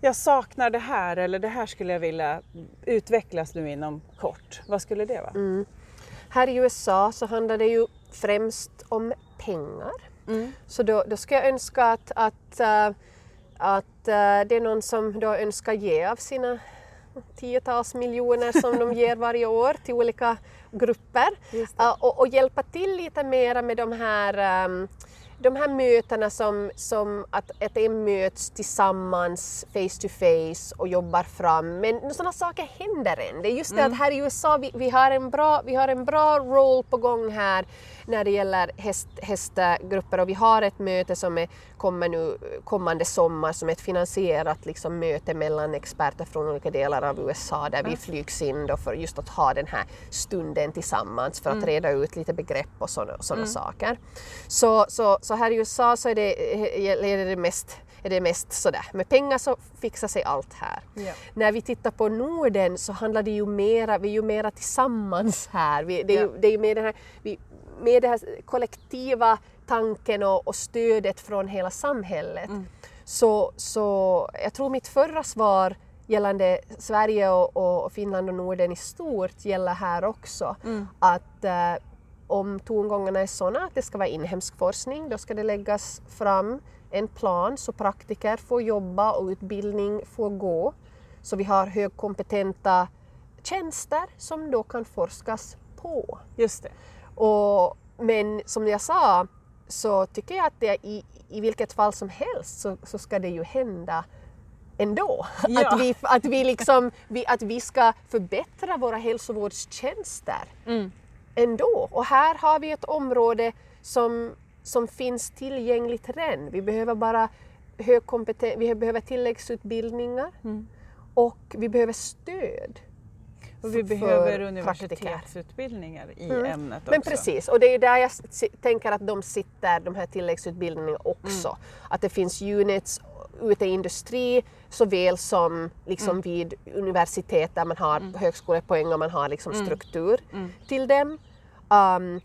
Speaker 1: jag saknar det här eller det här skulle jag vilja utvecklas nu inom kort, vad skulle det vara?
Speaker 4: Här i USA så handlar det ju främst om pengar.
Speaker 1: Mm.
Speaker 4: Så då, då ska jag önska att, att, äh, att äh, det är någon som då önskar ge av sina tiotals miljoner som de ger varje år till olika grupper och, och hjälpa till lite mera med de här ähm, de här mötena som, som att, att en möts tillsammans face to face och jobbar fram. Men sådana saker händer än. Det är just det att här i USA vi, vi, har en bra, vi har en bra roll på gång här när det gäller häst, hästgrupper och vi har ett möte som är, kommer nu kommande sommar som är ett finansierat liksom, möte mellan experter från olika delar av USA där vi flygs in då för just att ha den här stunden tillsammans för att reda ut lite begrepp och sådana såna saker. Så, så, så här i USA så är det, är det mest är det mest sådär, med pengar så fixar sig allt här.
Speaker 1: Ja.
Speaker 4: När vi tittar på Norden så handlar det ju mera, vi är ju mera tillsammans här. Vi, det, är ju, det är ju med den här, vi, med den här kollektiva tanken och, och stödet från hela samhället. Så, så jag tror mitt förra svar gällande Sverige och, och Finland och Norden i stort gäller här också. Att eh, om tongångarna är sådana att det ska vara inhemsk forskning, då ska det läggas fram en plan så praktiker får jobba och utbildning får gå. Så vi har högkompetenta tjänster som då kan forskas på.
Speaker 1: Just det.
Speaker 4: Och, men som jag sa så tycker jag att det i, i vilket fall som helst så, så ska det ju hända ändå.
Speaker 1: Ja.
Speaker 4: Att, vi, att, vi liksom, vi, att vi ska förbättra våra hälsovårdstjänster
Speaker 1: Mm.
Speaker 4: ändå. Och här har vi ett område som, som finns tillgängligt redan. Vi behöver bara högkompeten- vi behöver tilläggsutbildningar
Speaker 1: Mm.
Speaker 4: och vi behöver stöd.
Speaker 1: Och vi behöver universitetsutbildningar i
Speaker 4: Mm.
Speaker 1: ämnet också.
Speaker 4: Men precis, och det är ju där jag tänker att de sitter, de här tilläggsutbildningarna också.
Speaker 1: Mm.
Speaker 4: Att det finns units ute i industri såväl som liksom
Speaker 1: Mm.
Speaker 4: vid universitet där man har högskolepoäng och man har liksom
Speaker 1: Mm.
Speaker 4: struktur till dem. Um,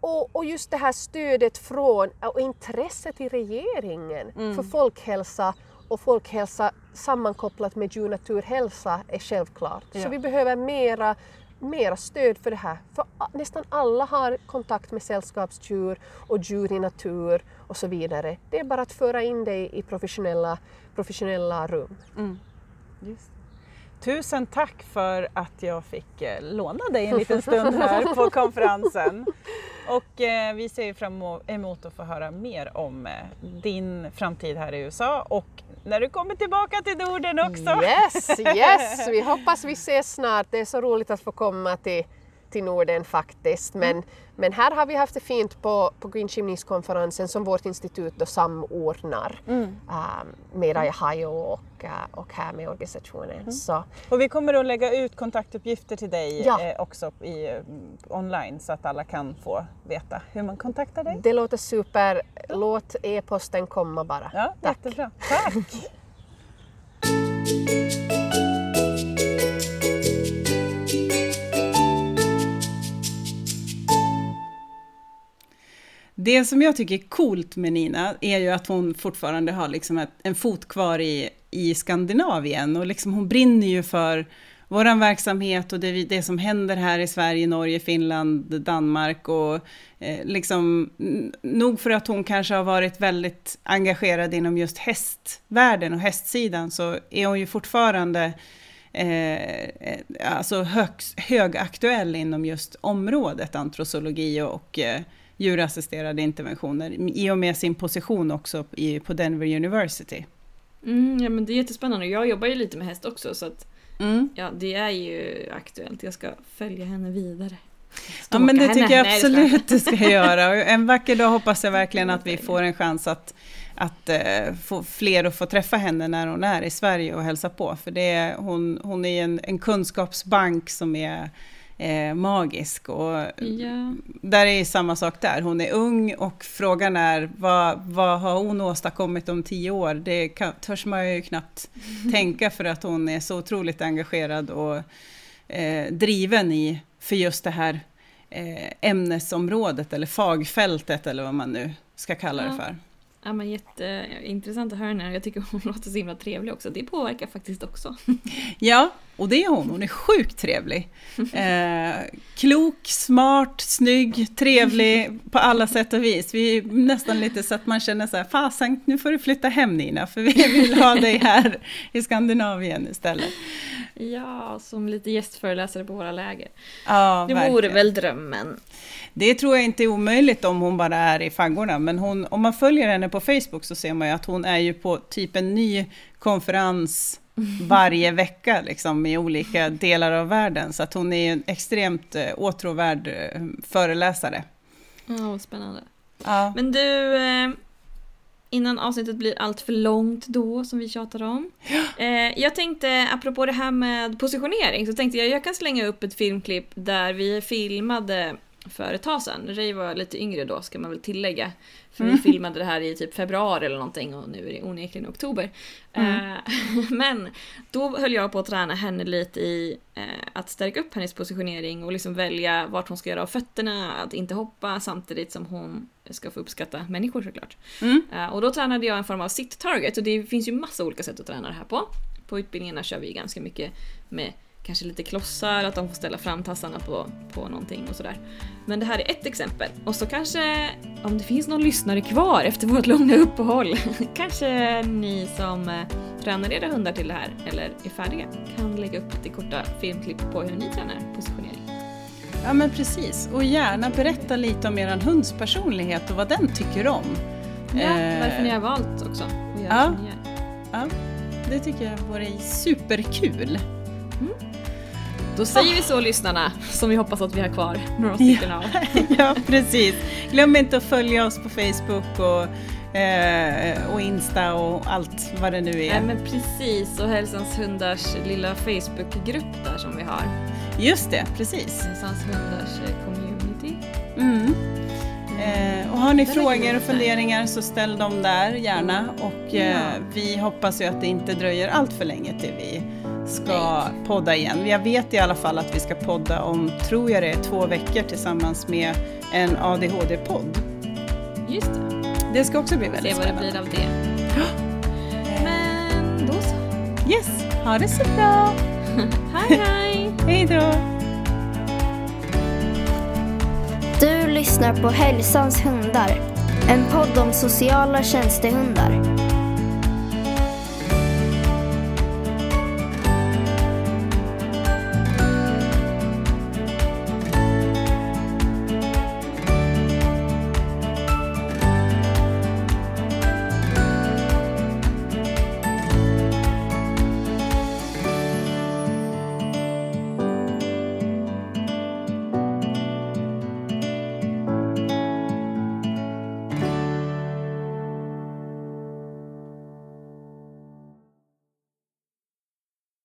Speaker 4: och, och just det här stödet från och intresset i regeringen
Speaker 1: Mm.
Speaker 4: för folkhälsa och folkhälsa sammankopplat med djur naturhälsa är självklart.
Speaker 1: Ja.
Speaker 4: Så vi behöver mera, mera stöd för det här. För nästan alla har kontakt med sällskapsdjur och djur i natur och så vidare. Det är bara att föra in det i professionella, professionella rum.
Speaker 1: Just. Tusen tack för att jag fick eh, låna dig en liten stund här på konferensen. Och eh, vi ser fram emot att få höra mer om eh, din framtid här i USA och när du kommer tillbaka till Norden också.
Speaker 4: Yes, yes! Vi hoppas vi ses snart. Det är så roligt att få komma till, till Norden faktiskt. Men, men här har vi haft det fint på, på Green Chimneys-konferensen som vårt institut då samordnar um, med Ohio och, uh, och här med organisationen. Så,
Speaker 1: Och vi kommer att lägga ut kontaktuppgifter till dig
Speaker 4: Ja.
Speaker 1: eh, också i, eh, online så att alla kan få veta hur man kontaktar dig.
Speaker 4: det låter super. Låt e-posten komma bara.
Speaker 1: Ja,
Speaker 4: Tack.
Speaker 1: jättebra. Tack! Det som jag tycker är coolt med Nina är ju att hon fortfarande har liksom ett, en fot kvar i, i Skandinavien. Och liksom hon brinner ju för vår verksamhet och det, det som händer här i Sverige, Norge, Finland, Danmark och eh, liksom nog för att hon kanske har varit väldigt engagerad inom just hästvärlden och hästsidan så är hon ju fortfarande eh, alltså högst, högaktuell inom just området antrosologi och, eh, djurassisterade interventioner i och med sin position också i, på Denver University.
Speaker 3: Mm, ja men det är jättespännande. Jag jobbar ju lite med häst också så att
Speaker 1: Mm.
Speaker 3: ja, det är ju aktuellt. Jag ska följa henne vidare.
Speaker 1: Ja men det
Speaker 3: Stalka
Speaker 1: tycker jag
Speaker 3: henne. Nej,
Speaker 1: absolut du ska göra. Och en vacker dag hoppas jag verkligen att vi får en chans att, att eh, få fler att få träffa henne när hon är i Sverige och hälsa på. För det är, hon, hon är en, en kunskapsbank som är eh, magisk. Och
Speaker 3: Ja.
Speaker 1: där är samma sak där. Hon är ung och frågan är vad, vad har hon åstadkommit om tio år? Det kan, törs man ju knappt tänka för att hon är så otroligt engagerad och eh, driven i för just det här eh, ämnesområdet eller fagfältet eller vad man nu ska kalla det för.
Speaker 3: Ja men jätteintressant att höra henne. Jag tycker hon låter så himla trevlig också. Det påverkar faktiskt också.
Speaker 1: Ja, och det är hon. Hon är sjukt trevlig. Eh, klok, smart, snygg, trevlig på alla sätt och vis. Vi är nästan lite så att man känner så här, fasen nu får du flytta hem Nina, för vi vill ha dig här i Skandinavien istället.
Speaker 3: Ja, som lite gästföreläsare på våra läger.
Speaker 1: Ja,
Speaker 3: Det
Speaker 1: verkligen.
Speaker 3: vore väl drömmen.
Speaker 1: Det tror jag inte är omöjligt om hon bara är i faggorna, men hon, om man följer henne på Facebook så ser man ju att hon är ju på typ en ny konferens varje vecka liksom, i olika delar av världen. Så att hon är en extremt eh, åtråvärd eh, föreläsare.
Speaker 3: Ja, vad spännande.
Speaker 1: Ja.
Speaker 3: Men du, eh, innan avsnittet blir allt för långt då, som vi tjatar om. Jag tänkte, apropå det här med positionering, så tänkte jag jag kan slänga upp ett filmklipp där vi filmade för ett tag sedan. Ray var lite yngre då, ska man väl tillägga. För vi filmade det här i typ februari eller någonting och nu är det onekligen oktober. Eh, men då höll jag på att träna henne lite i eh, att stärka upp hennes positionering och liksom välja vart hon ska göra av fötterna, att inte hoppa samtidigt som hon ska få uppskatta människor såklart.
Speaker 1: Mm.
Speaker 3: Eh, och då tränade jag en form av sit-target och det finns ju massa olika sätt att träna det här på. På utbildningarna kör vi ganska mycket med kanske lite klossar, att de får ställa fram tassarna på, på någonting och sådär. Men det här är ett exempel. Och så kanske, om det finns någon lyssnare kvar efter vårt långa uppehåll, kanske ni som eh, tränar era hundar till det här, eller är färdiga, kan lägga upp lite korta filmklipp på hur ni tränar positionering.
Speaker 1: Ja men precis, och gärna berätta lite om er hunds personlighet och vad den tycker om.
Speaker 3: Ja,
Speaker 1: Eh,
Speaker 3: varför ni har valt också att göra
Speaker 1: ja.
Speaker 3: som ni gör.
Speaker 1: Ja, det tycker jag vore superkul.
Speaker 3: Då säger vi så lyssnarna, som vi hoppas att vi har kvar några stycken av.
Speaker 1: ja, precis. Glöm inte att följa oss på Facebook och, eh, och Insta och allt vad det nu är.
Speaker 3: Nej men precis, och Hälsans hundars lilla Facebookgrupp där som vi har.
Speaker 1: Just det, precis.
Speaker 3: Hälsans hundars eh, community.
Speaker 1: Mm. Eh, och har ni frågor och funderingar så ställ dem där gärna och eh, vi hoppas ju att det inte dröjer allt för länge till vi ska podda igen. Jag vet i alla fall att vi ska podda om, tror jag det är, två veckor tillsammans med en ADHD-podd.
Speaker 3: Just det,
Speaker 1: Det ska också bli
Speaker 3: se
Speaker 1: väldigt
Speaker 3: vad det
Speaker 1: spännande.
Speaker 3: blir av det. Men då så.
Speaker 1: Yes, ha det så bra!
Speaker 3: Hej hej!
Speaker 1: Hej då!
Speaker 2: Du lyssnar på Hälsans hundar. En podd om sociala tjänstehundar.